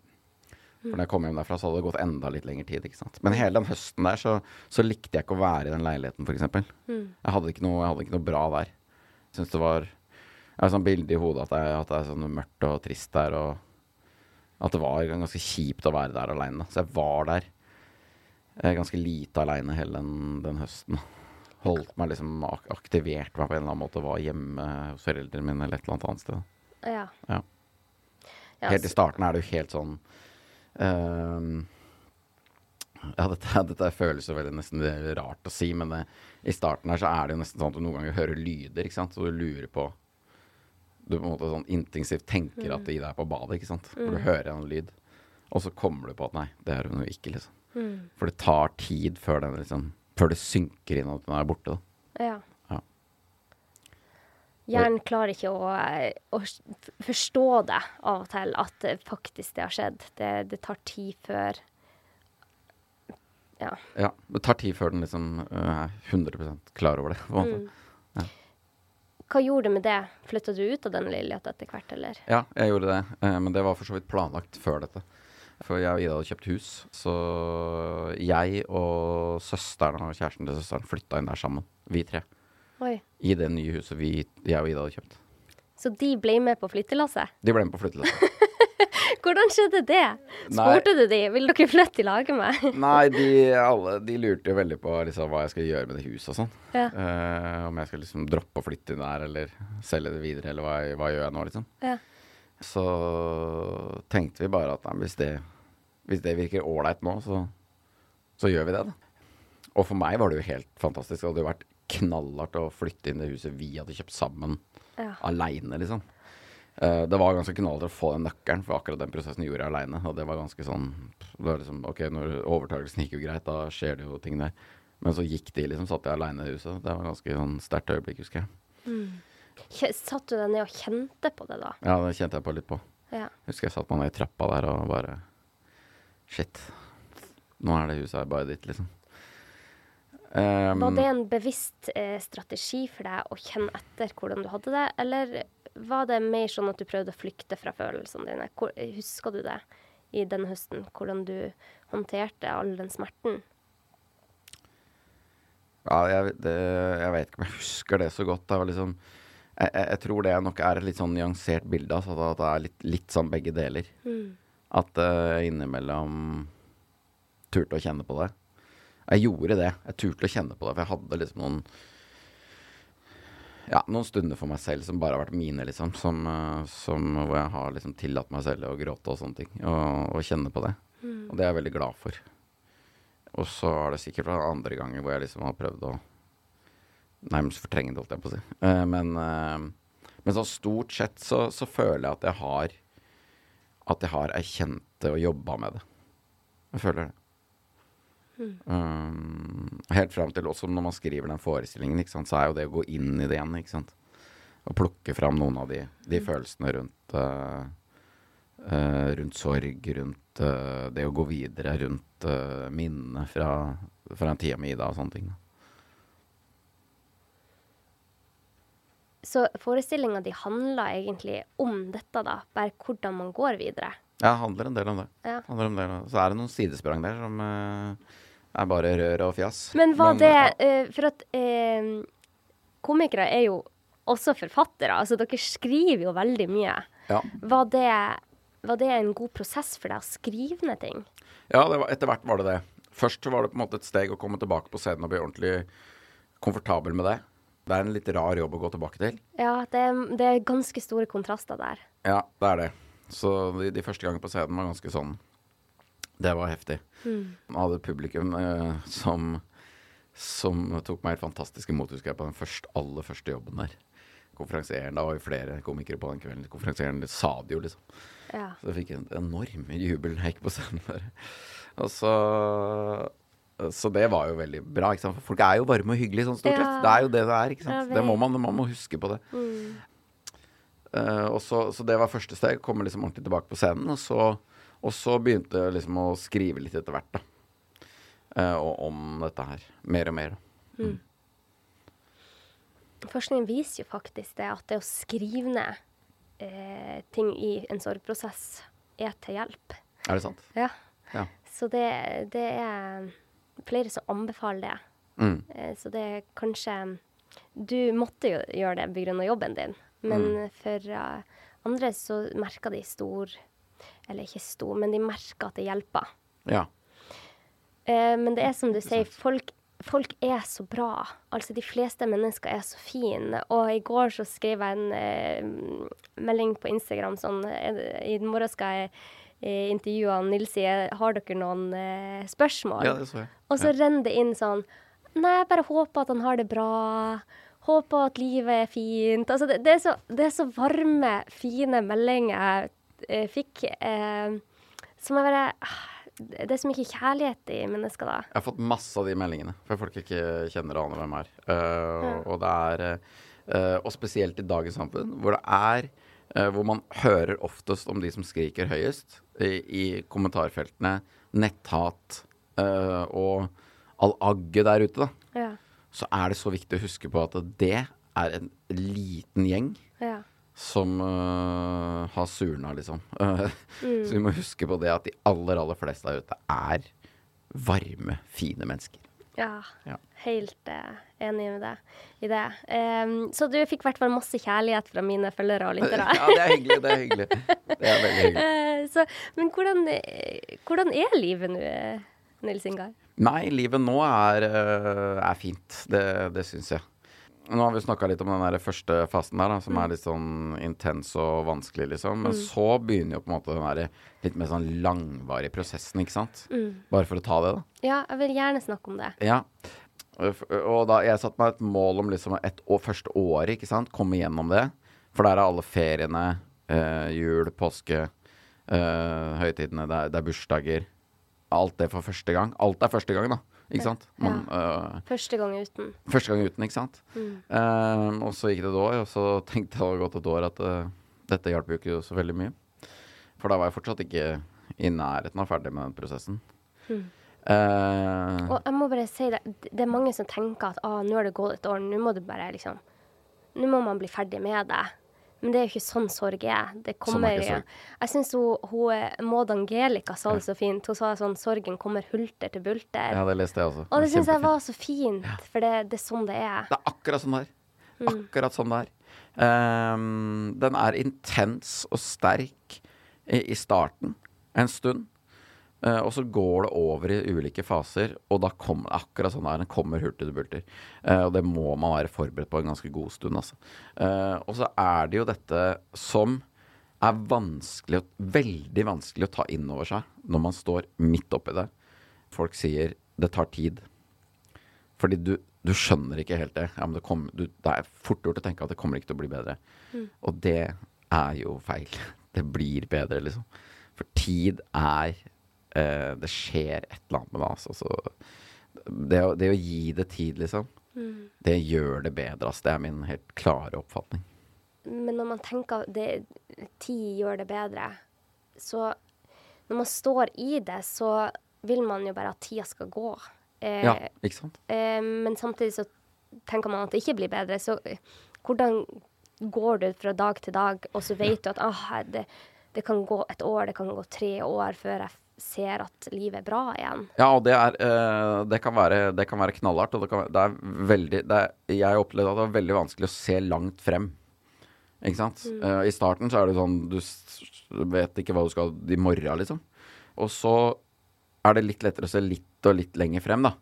For når jeg kom hjem derfra, så hadde det gått enda litt lengre tid. ikke sant? Men hele den høsten der så, så likte jeg ikke å være i den leiligheten, f.eks. Mm. Jeg, hadde ikke noe, jeg hadde ikke noe bra der. Jeg syns det var Jeg har sånn bilde i hodet at, jeg, at det er sånn mørkt og trist der, og at det var ganske kjipt å være der aleine. Så jeg var der eh, ganske lite aleine hele den, den høsten holdt meg liksom aktivert meg på en eller annen måte, var hjemme hos foreldrene mine eller et eller annet annet sted. Ja. ja. Helt i starten er det jo helt sånn uh, Ja, dette, dette føles jo veldig nesten rart å si, men det, i starten her så er det jo nesten sånn at du noen ganger hører lyder, ikke sant, så du lurer på Du på en måte sånn intensivt tenker at de der er på badet, ikke sant, for du hører en lyd, og så kommer du på at nei, det er hun jo ikke, liksom. For det tar tid før den liksom Før det synker inn at den er borte, da. Ja. Ja. Hjernen klarer ikke å, eh, å forstå det av og til, at det faktisk det har skjedd. Det, det tar tid før Ja. Ja, det tar tid før den liksom øh, er 100 klar over det, på en måte. Hva gjorde du med det? Flytta du ut av den leiligheta etter hvert, eller? Ja, jeg gjorde det, eh, men det var for så vidt planlagt før dette. For jeg og Ida hadde kjøpt hus, så jeg og søsteren og kjæresten til søsteren flytta inn der sammen, vi tre. Oi. I det nye huset vi, jeg og Ida hadde kjøpt. Så de ble med på flyttelasset? De ble med på flyttelasset. Hvordan skjedde det? Spurte du de? Vil dere flytte i lag med meg? Nei, de, alle, de lurte jo veldig på liksom, hva jeg skal gjøre med det huset og sånn. Ja. Uh, om jeg skal liksom droppe å flytte inn der, eller selge det videre, eller hva, hva gjør jeg nå, liksom. Ja. Så tenkte vi bare at nei, hvis, det, hvis det virker ålreit nå, så, så gjør vi det, da. Og for meg var det jo helt fantastisk. Det hadde jo vært knallhardt å flytte inn det huset vi hadde kjøpt sammen, Ja. aleine, liksom. Uh, det var ganske knallhardt å få den nøkkelen, for akkurat den prosessen gjorde jeg aleine. Og det var ganske sånn det var liksom, Ok, når overtakelsen gikk jo greit, da skjer det jo ting der. Men så gikk de, liksom. Satt jeg aleine i huset. Det var ganske sånn sterkt øyeblikk, husker jeg. Kje- Satt du deg ned og kjente på det da? Ja, det kjente jeg på litt på. Ja. Husker jeg satt meg ned i trappa der og bare Shit. Nå er det huset bare ditt, liksom. Um, Var det en bevisst eh, strategi for deg å kjenne etter hvordan du hadde det, eller var det mer sånn at du prøvde å flykte fra følelsene dine? Hvor, husker du det i denne høsten, hvordan du håndterte all den smerten? Ja, jeg, det, jeg vet ikke om jeg husker det så godt. Det var liksom jeg, jeg, tror det nok er et litt sånn nyansert bilde. Altså, at det er litt, litt sånn begge deler. At uh, innimellom turte å kjenne på det. Jeg gjorde det. Jeg turte å kjenne på det, for jeg hadde liksom noen ja, noen stunder for meg selv som bare har vært mine, liksom. Som, uh, som, hvor jeg har liksom tillatt meg selv å gråte og sånne ting. Og, og kjenne på det. Og det er jeg veldig glad for. Og så er det sikkert andre ganger hvor jeg liksom har prøvd å nærmest fortrenge det, holdt jeg på å si. Uh, men, uh, men sånn stort sett så, så føler jeg at jeg har At jeg har erkjent det og jobba med det. Jeg føler det. Um, helt fram til også når man skriver den forestillingen, ikke sant, så er jo det å gå inn i det igjen, ikke sant. Og plukke fram noen av de, de følelsene rundt uh, uh, rundt sorg, rundt uh, det å gå videre, rundt uh, minnene fra, fra en tida med Ida og sånne ting. Så forestillinga di handla egentlig om dette, da, bare hvordan man går videre. Ja, det handler en del om det. Ja. Handler om det. Så er det noen sidesprang der som uh, er bare rør og fjas. Men var det ja. eh, For at uh, komikere er jo også forfattere. Altså dere skriver jo veldig mye. Ja. Var det, var det en god prosess for deg å skrive ned ting? Ja, det var, etter hvert var det det. Først var det på en måte et steg å komme tilbake på scenen og bli ordentlig komfortabel med det. Det er en litt rar jobb å gå tilbake til. Ja, det, er- det er ganske store kontraster der. Ja, det er det. Så de, de første gangene på scenen var ganske sånn Det var heftig. Man hadde publikum eh, som, som tok meg helt fantastisk imot, husker jeg, på den første, aller første jobben der. Konferansieren, da var jo flere komikere på den kvelden. Konferansieren sa det jo, liksom. Ja. Så jeg fikk en enorm jubel da jeg gikk på scenen der. Og så Så det var jo veldig bra, ikke. For folk er jo varme og hyggelige sånn stort Ja. sett. Det er jo det det er, ikke sant. Det må man, man må huske på det. Eh, og så, så det var første steg. Komme liksom ordentlig tilbake på scenen. Og så, og så begynte jeg liksom å skrive litt etter hvert, da. Uh, og om dette her. Mer og mer. da. Forskningen viser jo faktisk det at det å skrive ned uh, ting i en sorgprosess er til hjelp. Er det sant? Ja. Ja. Så det, det er flere som anbefaler det. Mm. Eh, Så det er kanskje Du måtte jo gjøre det pga. jobben din, men for uh, andre så merker de stor Eller ikke stor, men de merker at det hjelper. Ja. Uh, men det er som du sier, folk, folk er så bra. Altså, de fleste mennesker er så fine. Og i går så skrev jeg en uh, melding på Instagram sånn I morgen skal jeg i intervjuene Nils sier 'Har dere noen eh, spørsmål?' Ja, det så jeg. Og så renner det inn sånn Nei, jeg bare håper at han har det bra. Håper at livet er fint. Altså, det, det, er, så, det er så varme, fine meldinger jeg eh, fikk. Eh, som jeg bare ah, Det er så mye kjærlighet i mennesker, da. Jeg har fått masse av de meldingene, for folk ikke kjenner og aner hvem er. Eh, Og det er uh, Og spesielt i dagens samfunn, hvor det er uh, Hvor man hører oftest om de som skriker høyest i, i kommentarfeltene. Netthat uh, og all agget der ute, da. Ja. Så er det så viktig å huske på at det er en liten gjeng Ja. som uh, har surna, liksom. Uh, Mm. Så vi må huske på det at de aller, aller fleste der ute er varme, fine mennesker. Ja, Ja. helt uh, enig med deg i det. Um, så du fikk i hvert fall masse kjærlighet fra mine følgere og lyttere. Ja, det er hyggelig. Det er hyggelig. Det er veldig hyggelig. Uh, så, men hvordan, eh, hvordan er livet nå, Nils Ingar? Nei, livet nå er, er fint. Det, det syns jeg. Nå har vi snakka litt om den der første fasen der, da, som er litt sånn intens og vanskelig, liksom. Men så begynner jo på en måte den der litt mer sånn langvarige prosessen, ikke sant. Bare for å ta det, da. Ja, jeg vil gjerne snakke om det. Ja. Og da jeg satte meg et mål om liksom et år, første året, ikke sant. Komme gjennom det. For der er alle feriene, eh, jul, påske, eh, høytidene, det er, det er bursdager. Alt det for første gang. Alt er første gang, da. Ikke sant? Man, eh, Første gang uten. første gang uten, ikke sant. Eh, og så gikk det et år, og så tenkte jeg det gått et år at eh, dette hjalp jo ikke så veldig mye. For da var jeg fortsatt ikke i nærheten av ferdig med den prosessen. Eh, Og jeg må bare si det, det er mange som tenker at ah, nå har det gått et år, nå må du bare liksom Nå må man bli ferdig med det. Men det er jo ikke sånn sorg er. Det Sånn er sorg. Jeg syns eh, Maud Angelica sa det så fint. Hun sa sånn sorgen kommer hulter til bulter. ja, det leste jeg også. Og det syns jeg var så fint, for det, det er sånn det er. Det er akkurat sånn det er. Akkurat sånn det er. Um, den er intens og sterk i, i starten en stund. Eh, og så går det over i ulike faser, og da kommer akkurat sånn det er. Den kommer hurtig til bulter. Uh, og det må man være forberedt på en ganske god stund, altså. Uh, og så er det jo dette som er vanskelig, veldig vanskelig å ta inn over seg når man står midt oppi det. Folk sier 'det tar tid'. Fordi du, du skjønner ikke helt det. Ja, men det, kom, du, det er fort gjort å tenke at det kommer ikke til å bli bedre. Og det er jo feil. Det blir bedre, liksom. For tid er eh, Det skjer et eller annet med meg. altså. Så det, å, det å gi det tid, liksom, det gjør det bedre, altså. Det er min helt klare oppfatning. Men når man tenker at tid gjør det bedre, så når man står i det, så vil man jo bare at tida skal gå. Eh, Ja, ikke sant? eh, men samtidig så tenker man at det ikke blir bedre. Så eh, hvordan går du fra dag til dag, og så vet du at ah, det, det kan gå et år, det kan gå tre år før jeg ser at livet er bra igjen. Ja, og det er eh, det, kan være, det kan være knallhardt, og det, kan, det er veldig det er, Jeg opplevde at det var veldig vanskelig å se langt frem. Ikke sant? Eh, I starten så er det sånn Du vet ikke hva du skal i morgen, liksom. Og så er det litt lettere å se litt og litt lenger frem, da.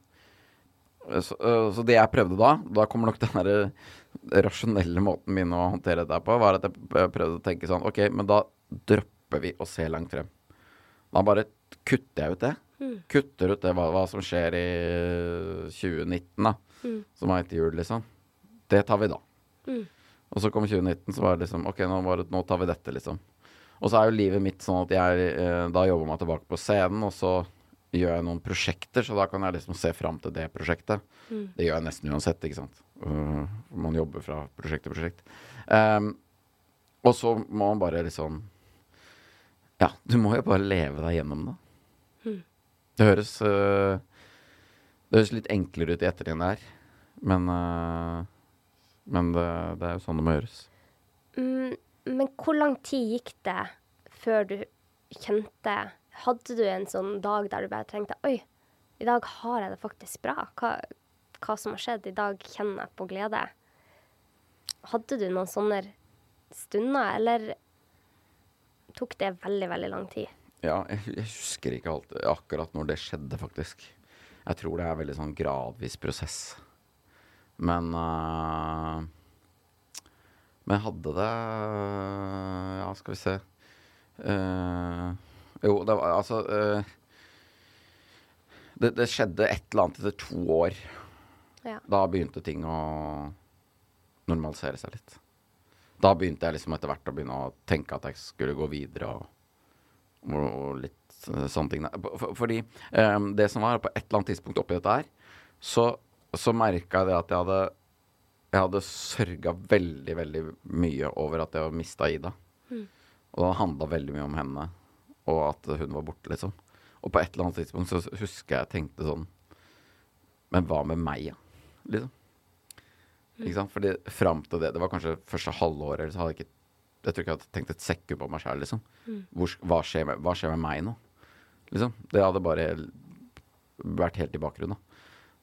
Eh, Så, så det jeg prøvde da, da kommer nok den der rasjonelle måten min å håndtere dette på, var at jeg prøvde å tenke sånn OK, men da dropper vi å se langt frem. Da bare kutter jeg ut det. Kutter ut det hva, hva som skjer i 2019, da. Som er etter jul, liksom. Det tar vi da. Og så kom 2019, så var det liksom OK, nå, bare, nå tar vi dette, liksom. Og så er jo livet mitt sånn at jeg eh, da jobber meg tilbake på scenen, og så gjør jeg noen prosjekter, så da kan jeg liksom se fram til det prosjektet. Det gjør jeg nesten uansett, ikke sant. Uh, man jobber fra prosjekt til prosjekt. Um, og så må man bare liksom Ja, du må jo bare leve deg gjennom det. Det høres uh, Det høres litt enklere ut i ettertid enn det er. Men uh, Men det, det er jo sånn det må gjøres. Mm, men hvor lang tid gikk det før du kjente Hadde du en sånn dag der du bare tenkte Oi, i dag har jeg det faktisk bra. Hva, hva som har skjedd. I dag kjenner jeg på glede. Hadde du noen sånne stunder, eller tok det veldig, veldig lang tid? Ja, jeg, jeg husker ikke alt, akkurat når det skjedde, faktisk. Jeg tror det er veldig sånn gradvis prosess. Men uh, Men hadde det Ja, skal vi se. Uh, Jo, det var altså det, det skjedde et eller annet etter to år. Ja. Da begynte ting å normalisere seg litt. Da begynte jeg liksom etter hvert å begynne å tenke at jeg skulle gå videre og, og litt sånne ting. Fordi um, det som var, på et eller annet tidspunkt oppi dette her, så, så merka jeg det at jeg hadde jeg hadde sørga veldig, veldig mye over at jeg mista Ida. Og det handla veldig mye om henne, og at hun var borte, liksom. Og på et eller annet tidspunkt så husker jeg tenkte sånn Men hva med meg, ja? Liksom. Ikke sant? Fordi fram til det, det var kanskje første halvåret, så hadde jeg ikke Jeg tror ikke jeg hadde tenkt et sekund på meg sjæl, liksom. Hvor, hva, skjer med, hva skjer med meg nå? Liksom. Det hadde bare vært helt i bakgrunnen. da.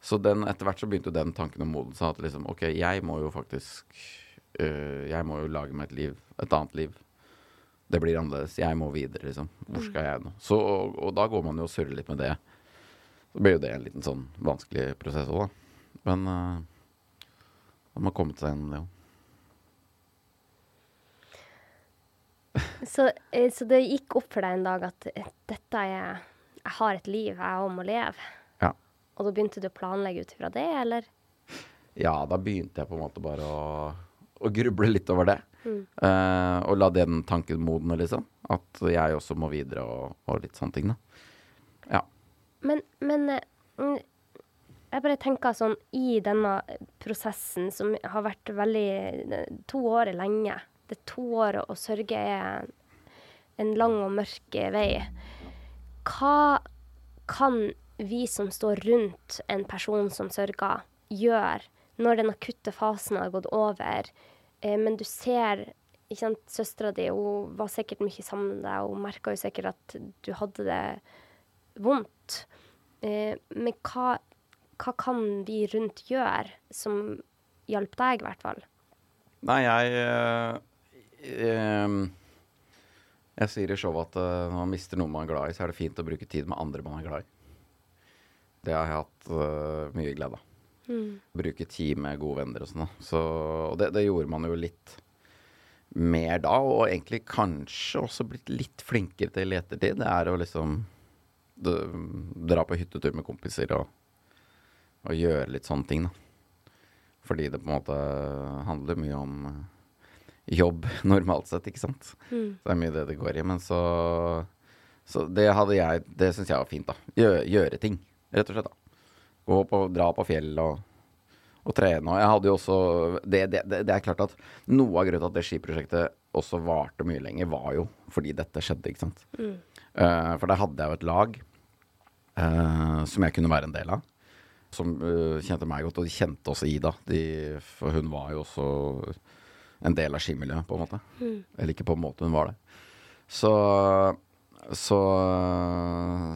Så den, etter hvert så begynte den tanken å modne seg. At liksom, OK, jeg må jo faktisk øh, Jeg må jo lage meg et liv, et annet liv. Det blir annerledes. Jeg må videre, liksom. Hvor skal jeg nå? Så, og, og da går man jo og surrer litt med det. Så blir jo det en liten sånn vanskelig prosess òg, da. Men øh, man har kommet seg gjennom det òg. Så, eh, så det gikk opp for deg en dag at eh, dette er Jeg har et liv jeg òg må leve. Ja. Og da begynte du å planlegge ut ifra det, eller? ja, da begynte jeg på en måte bare å, å gruble litt over det. Eh, og la den tanken modne, liksom. At jeg også må videre og, og litt sånne ting, da. Ja. Men, men mm, jeg bare tenker sånn i denne prosessen som har vært veldig To år lenge. To år, og sørge er en lang og mørk vei. Hva kan vi som står rundt en person som sørger, gjøre når den akutte fasen har gått over, eh, men du ser ikke sant, Søstera di hun var sikkert mye sammen med deg, hun merka jo sikkert at du hadde det vondt. Eh, men hva, hva kan vi rundt gjøre som hjalp deg, i hvert fall? Nei, jeg eh, Jeg sier i showet at eh, når man mister noe man er glad i, så er det fint å bruke tid med andre man er glad i. Det har jeg hatt eh, mye glede av. Bruke tid med gode venner og sånn. Så, og det, det gjorde man jo litt mer da, og egentlig kanskje også blitt litt flinkere til i ettertid. Det er å liksom d- dra på hyttetur med kompiser og, og gjøre litt sånne ting, da. Fordi det på en måte handler mye om eh, jobb normalt sett, ikke sant. Så det er mye det det går i. Men så, så det hadde jeg Det syns jeg var fint, da. Gjøre, gjøre ting, rett og slett. da. Gå på, dra på fjell og, og trene. Og jeg hadde jo også det, det, det, det er klart at noe av grunnen til at det skiprosjektet også varte mye lenger, var jo fordi dette skjedde, ikke sant. Eh, for der hadde jeg jo et lag uh, som jeg kunne være en del av. Som uh, kjente meg godt, og de kjente også Ida. De, for hun var jo også en del av skimiljøet, på en måte. Eller ikke på en måte, hun var det. Så, så,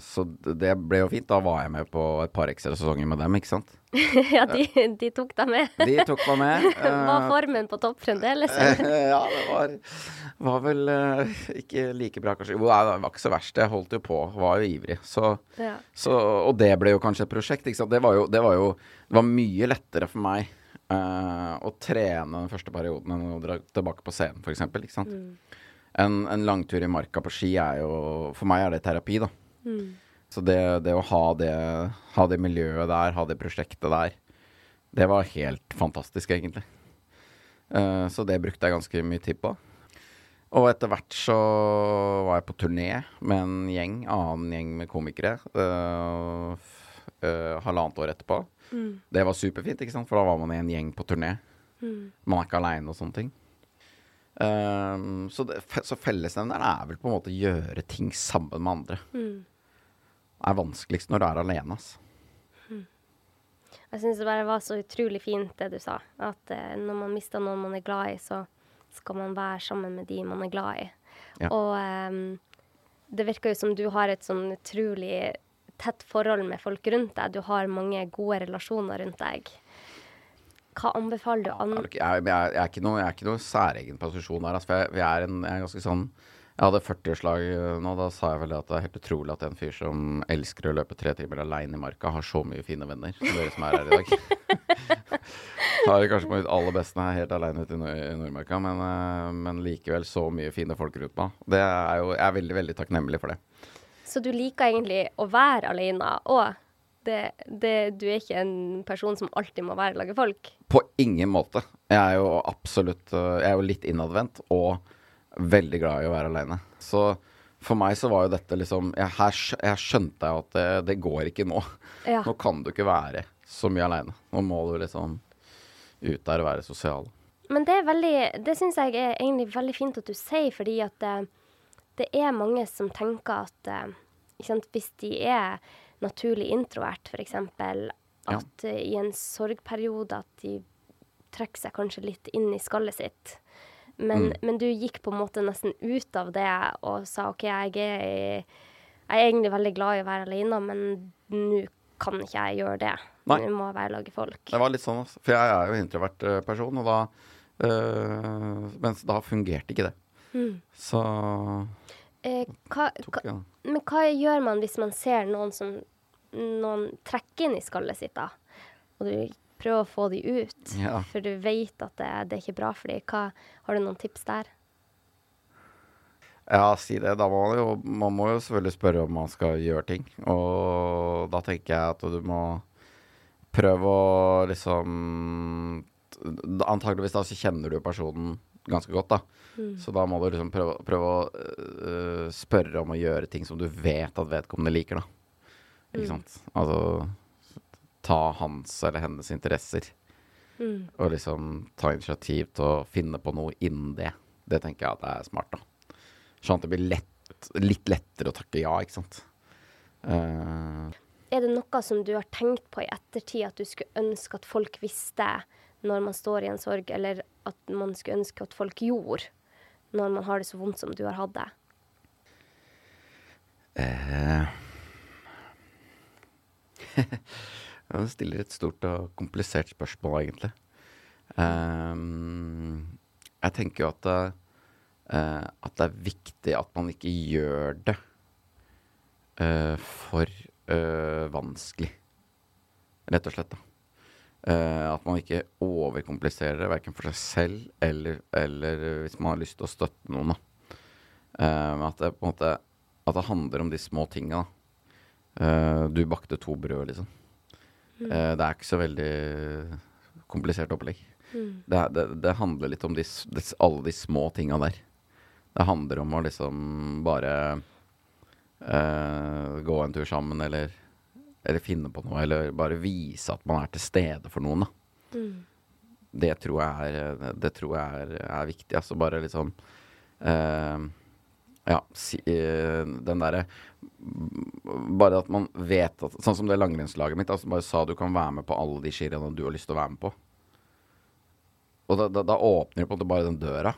så det ble jo fint. Da var jeg med på et par ekstra sesonger med dem, ikke sant. ja, de, de tok deg med. De tok meg med. Var eh, formen på topp fremdeles? ja, det var, var vel eh, ikke like bra, kanskje. Jo, det var ikke så verst. Jeg holdt jo på, var jo ivrig. Så, Ja. så, og det ble jo kanskje et prosjekt. Ikke sant? Det, var jo, det, var jo, det var mye lettere for meg eh, å trene den første perioden enn å dra tilbake på scenen, f.eks. Ikke sant? En, en langtur i marka på ski er jo For meg er det terapi, da. Så det, det å ha det, ha det miljøet der, ha det prosjektet der, det var helt fantastisk, egentlig. Uh, så det brukte jeg ganske mye tid på. Og etter hvert så var jeg på turné med en gjeng, annen gjeng med komikere. uh, halvannet år etterpå. Det var superfint, ikke sant? for da var man i en gjeng på turné. Man er ikke aleine og sånne ting. Um, så, det, så fellesnevneren er vel på en måte å gjøre ting sammen med andre. Det er vanskeligst når du er alene. Altså. Jeg syns det bare var så utrolig fint det du sa. At eh, når man mister noen man er glad i, så skal man være sammen med de man er glad i. Ja. Og um, det virker jo som du har et sånn utrolig tett forhold med folk rundt deg. Du har mange gode relasjoner rundt deg. Hva anbefaler du er ikke- jeg, jeg, jeg er ikke noe, jeg er ikke noe særegen posisjon her. Altså, for jeg, jeg, er en, jeg er ganske sånn Jeg hadde 40-årslag nå. Da sa jeg vel at det er helt utrolig at en fyr som elsker å løpe tre timer aleine i marka, har så mye fine venner som dere som er her i dag. Har det kanskje på mitt aller beste når jeg er helt aleine ute i Nordmarka, men, eh, men likevel så mye fine folk rundt meg. Det er jo, jeg er veldig, veldig takknemlig for det. Så du liker egentlig å være alene òg? Det, det, du er ikke en person som alltid må være lage folk? På ingen måte. Jeg er jo absolutt øh, Jeg er jo litt innadvendt og veldig glad i å være alene. Så for meg så var jo dette liksom jeg, Her jeg skjønte jeg at det, det går ikke nå. Ja. Nå kan du ikke være så mye aleine. Nå må du liksom ut der og være sosial. Men det er veldig Det syns jeg er egentlig veldig fint at du sier, fordi at eh, det er mange som tenker at eh, sant, hvis de er naturlig introvert, f.eks., at ja. i en sorgperiode at de trekker seg kanskje litt inn i skallet sitt. Men, men du gikk på en måte nesten ut av det og sa OK, jeg er, jeg er egentlig veldig glad i å være alene, men nå kan ikke jeg gjøre det. Nei. Nå må jeg være lage folk. Det var litt sånn. For jeg er jo en introvert øh, person, og da øh, Mens da fungerte ikke det. Så Eh, hva, tok hva, jeg Men hva gjør man hvis man ser noen som noen trekker inn i skallet sitt, da? Og du prøver å få de ut, Ja. for du vet at det, det er ikke bra for dem. Hva, har du noen tips der? Ja, si det. Da må man jo Man må jo selvfølgelig spørre om man skal gjøre ting. Og da tenker jeg at du må prøve å liksom Antakeligvis da så kjenner du personen ganske godt, da. Så da må du liksom prøve, prøve å uh, spørre om å gjøre ting som du vet at vedkommende liker, da. Ikke sant? Altså ta hans eller hennes interesser. Og liksom ta initiativ til å finne på noe innen det. Det tenker jeg at er smart, da. Sånn at det blir lett, litt lettere å takke ja, ikke sant. Uh, Er det noe som du har tenkt på i ettertid at du skulle ønske at folk visste når man står i en sorg, eller at man skulle ønske at folk gjorde når man har det så vondt som du har hatt det? eh. Ja, stiller et stort og komplisert spørsmål, egentlig. Um, jeg tenker jo at, uh, at det er viktig at man ikke gjør det uh, for uh, vanskelig, rett og slett. da. Eh, at man ikke overkompliserer det, verken for seg selv eller, eller hvis man har lyst til å støtte noen. men at det måte at det handler om de små tinga. Eh, du bakte to brød, liksom. Eh, det er ikke så veldig komplisert opplegg. Det, er- det, det handler litt om de, alle de små tinga der. Det handler om å liksom bare gå en tur sammen, eller, eller finne på noe, eller bare vise at man er til stede for noen, da. Det tror jeg er, det tror jeg er, er viktig. Altså bare liksom uh, Ja, si, uh, den derre Bare at man vet at Sånn som det langrennslaget mitt. Altså bare sa du kan være med på alle de skirenna du har lyst til å være med på. Og da, da, da åpner du på en måte bare den døra.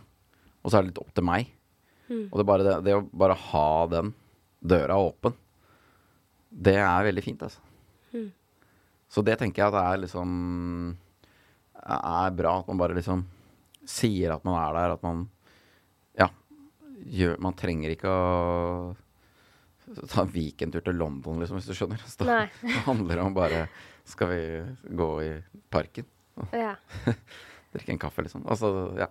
Og så er det litt opp til meg. Og det, bare det, det å bare ha den døra åpen, det er veldig fint, altså. Så det tenker jeg at det er liksom Er bra at man bare liksom sier at man er der, at man Ja. Gjør, man trenger ikke å ta en weekendtur til London, liksom, hvis du skjønner. Så da, det handler om bare Skal vi gå i parken? Ja. Drikke en kaffe, liksom. Altså, ja.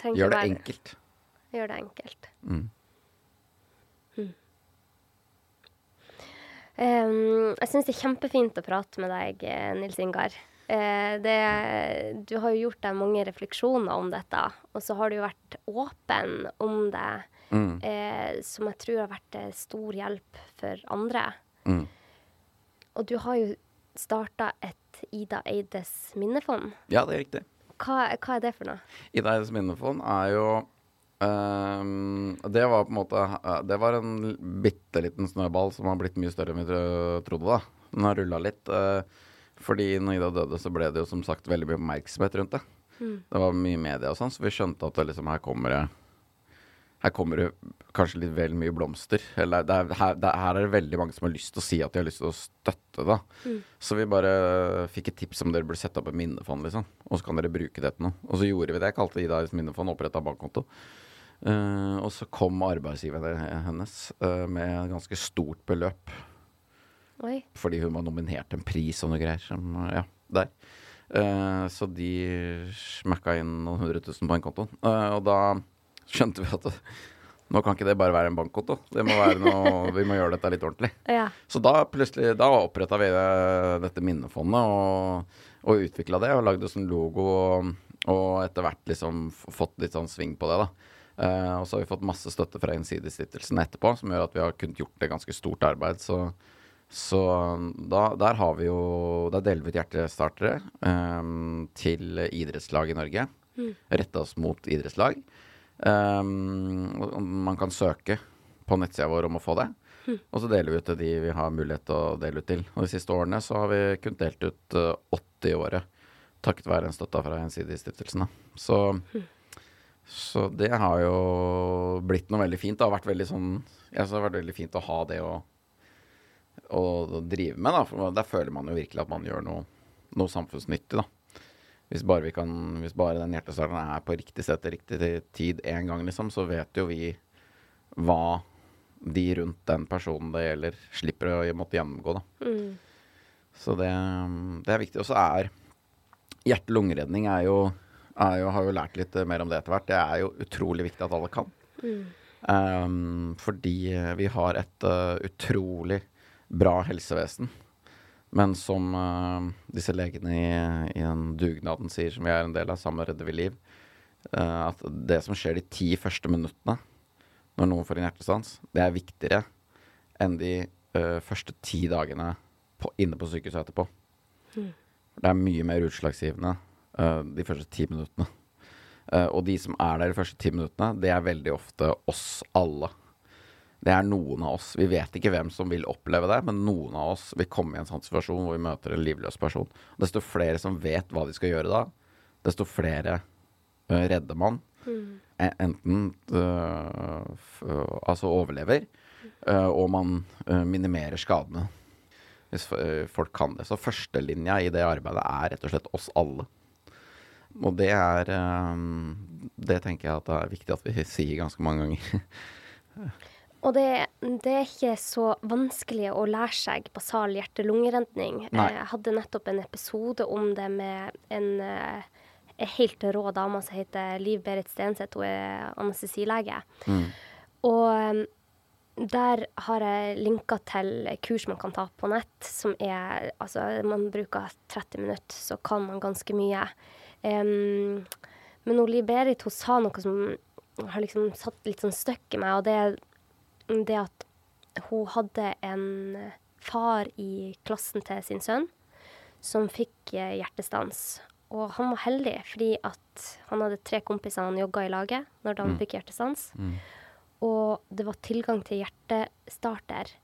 Trenger Gjør det bare, enkelt. Gjør det enkelt. Mm. Um, jeg syns det er kjempefint å prate med deg, eh, Nils Ingar. Uh, det, du har jo gjort deg mange refleksjoner om dette, og så har du jo vært åpen om det, Mm. uh, som jeg tror har vært stor hjelp for andre. Mm. Og du har jo starta et Ida Eides minnefond. Ja, det er riktig. Hva, hva er det for noe? Ida Eides minnefond er jo ehm, Det var på en måte eh, Det var en bitte liten snøball som har blitt mye større enn vi trodde, da. Den har rulla litt. Uh, fordi når Ida døde, så ble det jo som sagt veldig mye oppmerksomhet rundt det. Det var mye media og sånn, så vi skjønte at det liksom her kommer det her kommer det kanskje litt vel mye blomster. Eller det er, her, det er, her er det veldig mange som har lyst til å si at de har lyst til å støtte, da. Så vi bare fikk et tips om dere burde sette opp et minnefond, liksom. Og så kan dere bruke det til noe. Og så gjorde vi det. Jeg kalte Ida et minnefond, oppretta bankkonto. Eh, og så kom arbeidsgiveren hennes uh, med et ganske stort beløp. Oi. Fordi hun var nominert til en pris og noe greier. Som, ja, der. Uh, så de smakka inn noen hundre tusen på den kontoen. Og da skjønte vi at det, Nå kan ikke det bare være en bankkonto. Det må være noe, vi må gjøre dette litt ordentlig. Ja. Så da plutselig, da oppretta vi dette minnefondet og, og utvikla det. Og lagde sånn logo og, og etter hvert liksom fått litt sånn sving på det, da. Eh, og så har vi fått masse støtte fra Gjensidigestiftelsen etterpå, som gjør at vi har kunnet gjort det ganske stort arbeid. Så, så da, der har vi jo Der deler vi ut hjertestartere um, til idrettslag i Norge. Retta oss mot idrettslag. Um, man kan søke på nettsida vår om å få det. Og så deler vi ut til de vi har mulighet til å dele ut til. Og de siste årene så har vi kunnet delt ut eh, 80 i året. Takket være en støtte fra Gjensidigestiftelsen. Så Så, så det har jo blitt noe veldig fint. Det har vært veldig sånn Jeg det har vært veldig fint å ha det å, å drive med, da. For der føler man jo virkelig at man gjør noe, noe samfunnsnyttig, da. Hvis bare, vi kan, hvis bare den hjertestarteren er på riktig sted til riktig tid én gang, liksom, så vet jo vi hva de rundt den personen det gjelder, slipper å måtte gjennomgå. Da. Så det, det er viktig. Og så er hjerte-lungeredning er jo, jo Har jo lært litt mer om det etter hvert. Det er jo utrolig viktig at alle kan. Um, fordi vi har et uh, utrolig bra helsevesen. Men som uh, disse legene i, i den dugnaden sier, som vi er en del av, sammen redder vi liv, uh, at det som skjer de ti første minuttene når noen får en hjertestans, det er viktigere enn de første ti dagene på, inne på sykehuset etterpå. Det er mye mer utslagsgivende uh, de første ti minuttene. Uh, og de som er der de første ti minuttene, det er veldig ofte oss alle. Det er noen av oss. Vi vet ikke hvem som vil oppleve det, men noen av oss vil komme i en sånn situasjon hvor vi møter en livløs person. Desto flere som vet hva de skal gjøre da, desto flere uh, redder man. Mm. Enten altså overlever, og man minimerer skadene. Hvis folk kan det. Så førstelinja i det arbeidet er rett og slett oss alle. Og det er um, Det tenker jeg at det er viktig at vi sier ganske mange ganger. Og det, det er ikke så vanskelig å lære seg basal hjerte-lungeredning. Jeg hadde nettopp en episode om det med en, eh, en helt rå dame som heter Liv Berit Stenseth. Hun er anestesilege. Og eh, der har jeg linka til kurs man kan ta på nett, som er Altså, man bruker 30 minutter, så kan man ganske mye. Em, men Berit hun sa noe som har liksom satt litt sånn støkk i meg, og det er det at hun hadde en far i klassen til sin sønn som fikk eh, hjertestans. Og han var heldig fordi at han hadde tre kompiser han jogga i laget når han fikk hjertestans. Og det var tilgang til hjertestarter.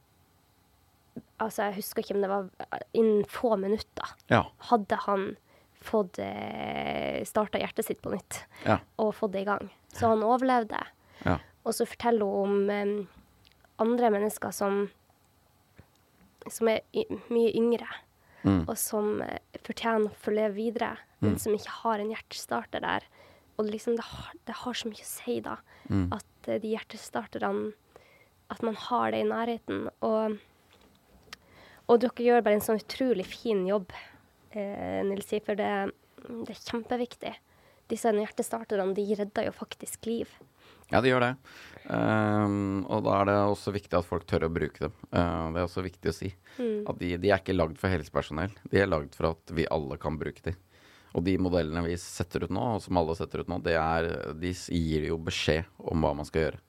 Altså, jeg husker ikke om det var eh, innen få minutter. Ja. Hadde han fått eh, starta hjertet sitt på nytt Ja. og fått det i gang. Så han overlevde. ja. Og så forteller hun om eh, andre mennesker som, som er mye yngre, Mm. og som eh, fortjener å få leve videre, men som ikke har en hjertestarter der. Og liksom det, har, det har så mye å si, da, at eh, de hjertestarterne At man har det i nærheten. Og, og dere gjør bare en sånn utrolig fin jobb, eh, Nilsi, for det, det er kjempeviktig. Disse hjertestarterne de redder jo faktisk liv. Ja, de gjør det. Um, og da er det også viktig at folk tør å bruke dem. Uh, det er også viktig å si. At de, de er ikke lagd for helsepersonell. De er lagd for at vi alle kan bruke dem. Og de modellene vi setter ut nå, og som alle setter ut nå, det er, de gir jo beskjed om hva man skal gjøre.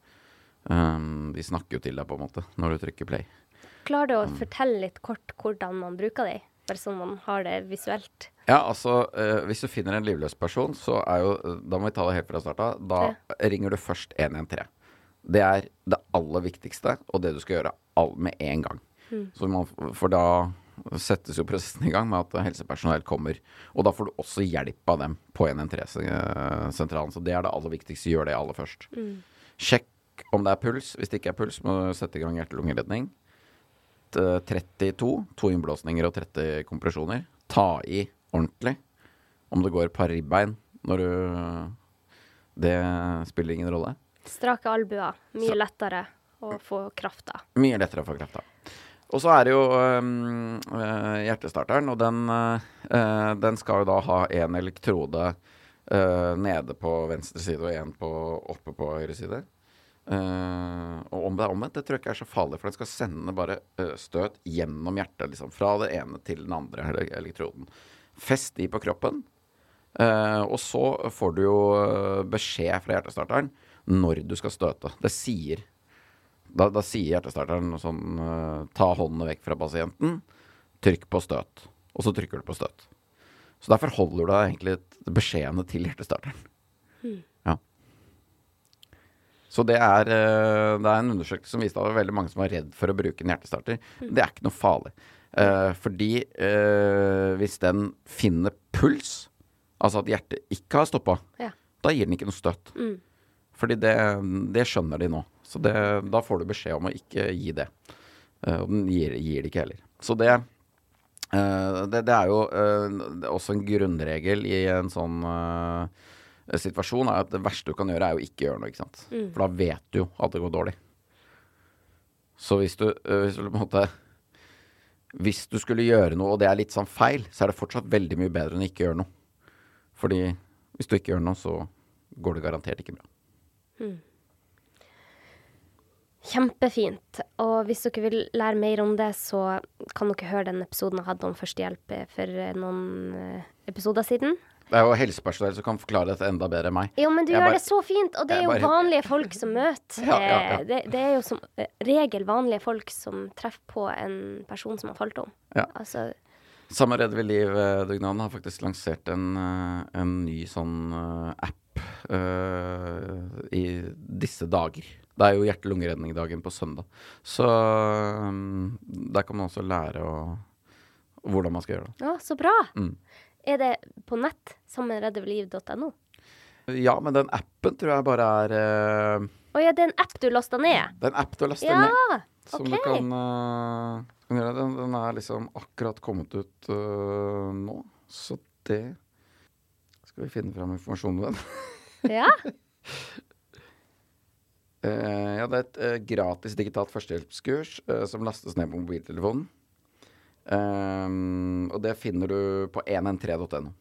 Um, de snakker jo til deg, på en måte, når du trykker play. Klarer du å fortelle litt kort hvordan man bruker de? Bare sånn man har det visuelt. Ja, altså, eh, hvis du finner en livløs person, så er jo Da må vi ta det helt fra starten av. Da ringer du først 113. Det er det aller viktigste, og det du skal gjøre all, med en gang. Så man, for da settes jo prosessen i gang med at helsepersonell kommer. Og da får du også hjelp av dem på 113-sentralen. Så det er det aller viktigste. Gjør det aller først. Sjekk om det er puls. Hvis det ikke er puls, må du sette i gang hjerte-lungeredning. T- 32, to innblåsninger og 30 kompresjoner. Ta i ordentlig. Om det går par ribbein når du Det spiller ingen rolle. Strake albuer. Mye lettere å få kraft av. Mye lettere å få krafta. Og så er det jo øh, hjertestarteren, og den, øh, den skal jo da ha én elektrode øh, nede på venstre side og én oppe på høyre side. Eh, og om det er omvendt, det tror jeg ikke er så farlig, for den skal sende bare uh, støt gjennom hjertet, liksom. Fra det ene til den andre elektroden. Fest de på kroppen. Uh, og så får du jo beskjed fra hjertestarteren når du skal støte. Det sier Da, da sier hjertestarteren sånn Ta håndene vekk fra pasienten. Trykk på støt. Og så trykker du på støt. Så derfor holder du deg egentlig beskjedene til hjertestarteren. Ja. Så det er, eh, det er en undersøkelse som viste at det var veldig mange som var redd for å bruke en hjertestarter. Det er ikke noe farlig. Eh, fordi eh, hvis den finner puls, altså at hjertet ikke har stoppa, Ja. da gir den ikke noe støtt. Fordi det, det skjønner de nå. Så det, da får du beskjed om å ikke gi det. Eh, og den gir, gir det ikke heller. Så det, eh, det, er jo eh, også en grunnregel i en sånn situasjon er at det verste du kan gjøre, er jo ikke gjøre noe. ikke sant? For da vet du jo at det går dårlig. Så hvis du, eh, hvis du på en måte Hvis du skulle gjøre noe, og det er litt sånn feil, så er det fortsatt veldig mye bedre enn å ikke gjøre noe. Fordi hvis du ikke gjør noe, så går det garantert ikke bra. Kjempefint. Og hvis dere vil lære mer om det, så kan dere høre den episoden jeg hadde om førstehjelp for eh, noen eh, episoder siden. Det er jo helsepersonell som kan forklare dette enda bedre enn meg. Jo, men du Jeg gjør bare- det så fint, og det er jo bare- vanlige folk som møter. Ja, ja, ja. eh, Det, det er jo som eh, regel vanlige folk som treffer på en person som har falt om. Ja. Altså, Samme Redd ved liv-dugnaden har faktisk lansert en, eh, en ny sånn eh, app uh, i disse dager. Det er jo hjerte-lungeredning-dagen på søndag. Så um, der kan man også lære å, hvordan man skal gjøre det. ja, så bra. Mm. Er det på nett? Sammenreddevliv.no? Ja, men den appen tror jeg bare er eh, Å ja, det er en app du lasta ned? Det er en app du lastet Ja, ned. Som ok. du kan, uh, kan gjøre. Den, den er liksom akkurat kommet ut uh, nå. Så det Skal vi finne fram informasjon om den? Ja. Ja, det er et gratis digitalt førstehjelpskurs eh, som lastes ned på mobiltelefonen. Ehm, og det finner du på 113.no.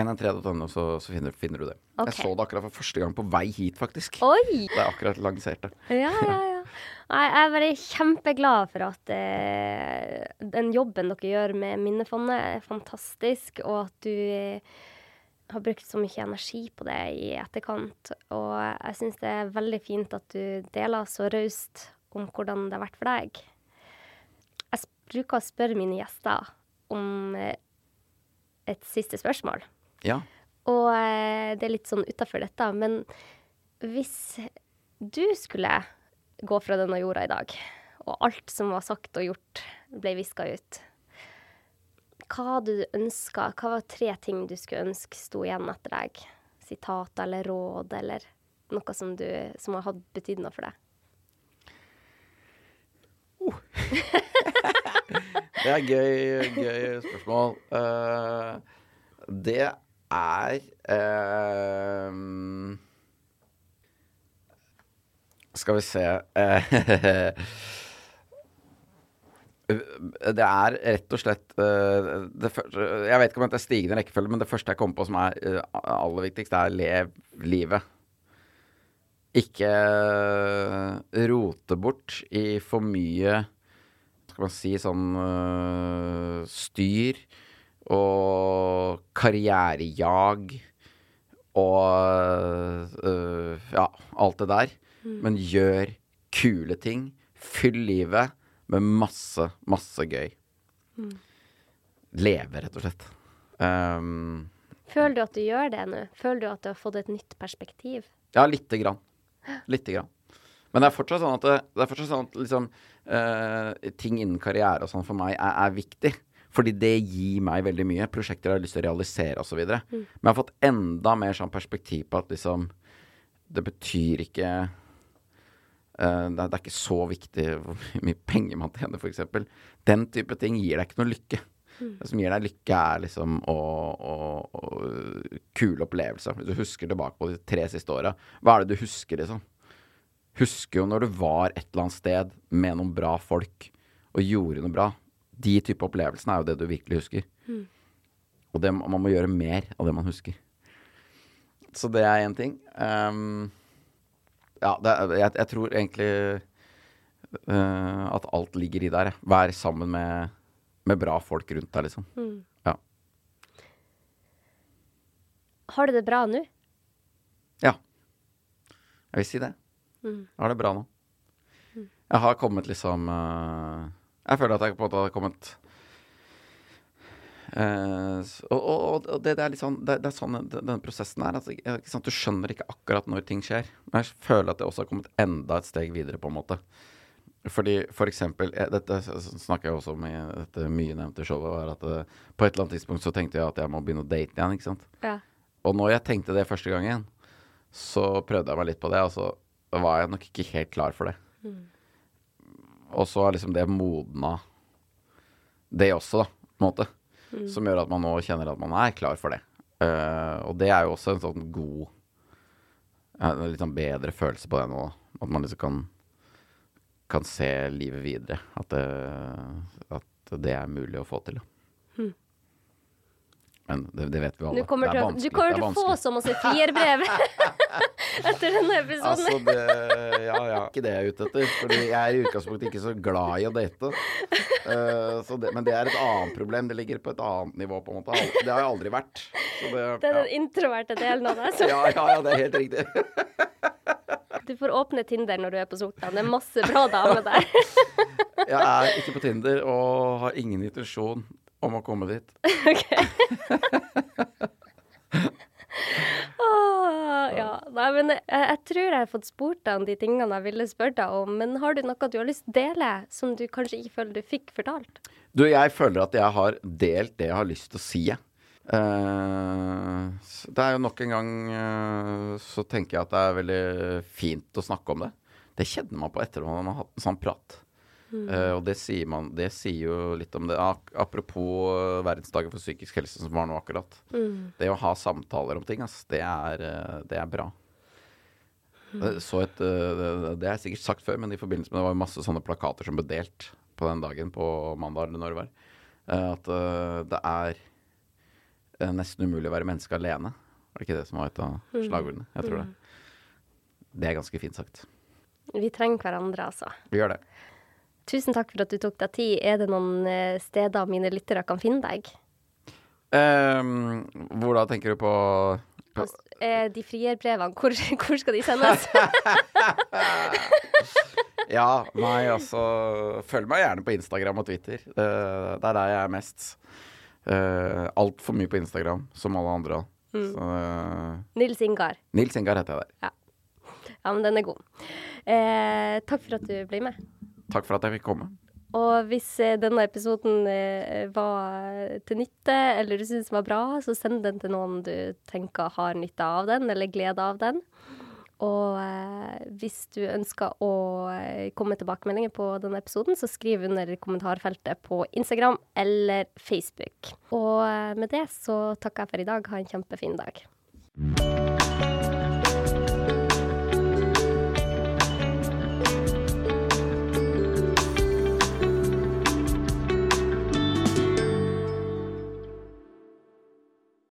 113.no, så, så finner, finner du det. Okay. Jeg så det akkurat for første gang på vei hit, faktisk. Oi! Det er akkurat lansert det. Ja, ja, ja. Nei, jeg er bare kjempeglad for at eh, den jobben dere gjør med Minnefondet, er fantastisk, og at du eh, har brukt så mye energi på det i etterkant. Og jeg syns det er veldig fint at du deler så raust om hvordan det har vært for deg. Bruker å spørre mine gjester om eh, et siste spørsmål. Ja. Og eh, det er litt sånn utafor dette, men hvis du skulle gå fra denne jorda i dag, og alt som var sagt og gjort, ble viska ut, hva du ønska? Hva var tre ting du skulle ønske sto igjen etter deg? Sitater eller råd, eller noe som, du, som har hatt betydd noe for deg? Det er gøy, gøy spørsmål. Uh, det er uh, Skal vi se eh, Det er rett og slett første, Jeg vet ikke om det er stigende rekkefølge, men det første jeg kommer på som er aller viktigst, er lev livet. Ikke rote bort i for mye skal man si sånn øh, styr og karrierejag og øh, ja, alt det der. Men gjør kule ting. Fyll livet med masse, masse gøy. Leve, rett og slett. Um, Føler du at du gjør det nå? Føler du at du har fått et nytt perspektiv? Ja, lite grann. Lite grann. Men det er fortsatt sånn at, det, det er fortsatt sånn at liksom, uh, ting innen karriere og sånn for meg er, er viktig. Fordi det gir meg veldig mye. Prosjekter jeg har lyst til å realisere osv. videre Men jeg har fått enda mer sånn perspektiv på at liksom Det betyr ikke uh, det, er, ikke så viktig hvor mye penger man tjener, f.eks. Den type ting gir deg ikke noe lykke. Det som gir deg lykke, er liksom å, å, å kule opplevelser. Hvis du husker tilbake på de tre siste åra, hva er det du husker, liksom? Husker jo når du var et eller annet sted med noen bra folk og gjorde noe bra. De type opplevelsene er jo det du virkelig husker. Og det, man må gjøre mer av det man husker. Så det er én ting. Um, Ja, det, er- jeg, jeg tror egentlig uh, at alt ligger i der. Vær sammen med, med bra folk rundt deg, liksom. Ja. Har du det bra nå? ja. Jeg vil si det. Mm. Jeg har det bra nå. Jeg har kommet liksom uh, Jeg føler at jeg på en måte har kommet Uh, og, og, og det, det er litt sånn Det, det er sånn denne prosessen er. Altså? Du skjønner ikke akkurat når ting skjer. Men jeg føler at det også har kommet enda et steg videre, på en måte. Fordi for eksempel Dette snakker jeg også om i dette mye nevnte showet. Var at eh, På et eller annet tidspunkt så tenkte jeg at jeg må begynne å date igjen. ikke sant? Ja. Og når jeg tenkte det første gangen, så prøvde jeg meg litt på det, og så var jeg nok ikke helt klar for det. Og så har liksom det modna det også, da, på en måte. Som gjør at man nå kjenner at man er klar for det. Uh, og det er jo også en sånn god En litt sånn bedre følelse på det nå. At man liksom kan kan se livet videre. At det, at det er mulig å få til. Da. Men det, det vet vi alle. Kommer Det er vanskelig. du kommer er til å få så masse frierbrev etter denne episoden. Altså, det Ja, ja. Ikke det jeg er ute etter. Fordi jeg er i utgangspunktet ikke så glad i å date. Uh, så det, men det er et annet problem. Det ligger på et annet nivå, på en måte. Det har jeg aldri vært. Så det, Det er den introverte delen av deg. Ja, ja, ja, det er helt riktig. du får åpne Tinder når du er på Sortland. Det er masse bra damer der. Jeg er ikke på Tinder og har ingen intensjon om å komme dit. Åh, ja. Nei, men jeg, jeg tror jeg har fått spurt deg om de tingene jeg ville spørre deg om. Men har du noe du har lyst til å dele, som du kanskje ikke føler du fikk fortalt? Du, jeg føler at jeg har delt det jeg har lyst til å si, jeg. Uh, det er jo nok en gang uh, Så tenker jeg at det er veldig fint å snakke om det. Det kjenner man på etter at man har hatt en sånn prat. Eh, og det sier, man, det sier jo litt om det. Apropos uh, verdensdagen for psykisk helse som var nå akkurat. Det å ha samtaler om ting, ass, det er, uh, det er bra. Mm. Så et, det- er sikkert sagt før, men i forbindelse med det var masse sånne plakater som ble delt på den dagen på mandag eller når det var. At det er nesten umulig å være menneske alene. Var det ikke det som var et av slagordene? Jeg tror det. Det er ganske fint sagt. Vi trenger hverandre, altså. Vi gjør det. Tusen takk for at du tok deg tid. Er det noen eh, steder mine lyttere kan finne deg? Um, hvor da tenker du på, eh, de frierbrevene, hvor, hvor skal de sendes? Ja, nei, altså Følg meg gjerne på Instagram og Twitter. Det, det er der jeg er mest. Uh, Altfor mye på Instagram, som alle andre. Så, eh, Nils Ingar. Nils Ingar heter jeg der. Ja, men den er god. Uh, takk for at du ble med. Takk for at jeg fikk komme. Og hvis eh, denne episoden eh, var til nytte, eller du syns den var bra, så send den til noen du tenker har nytte av den, eller glede av den. Og eh, hvis du ønsker å komme med tilbakemeldinger på denne episoden, så skriv under kommentarfeltet på Instagram eller Facebook. Og med det så takker jeg for i dag. Ha en kjempefin dag.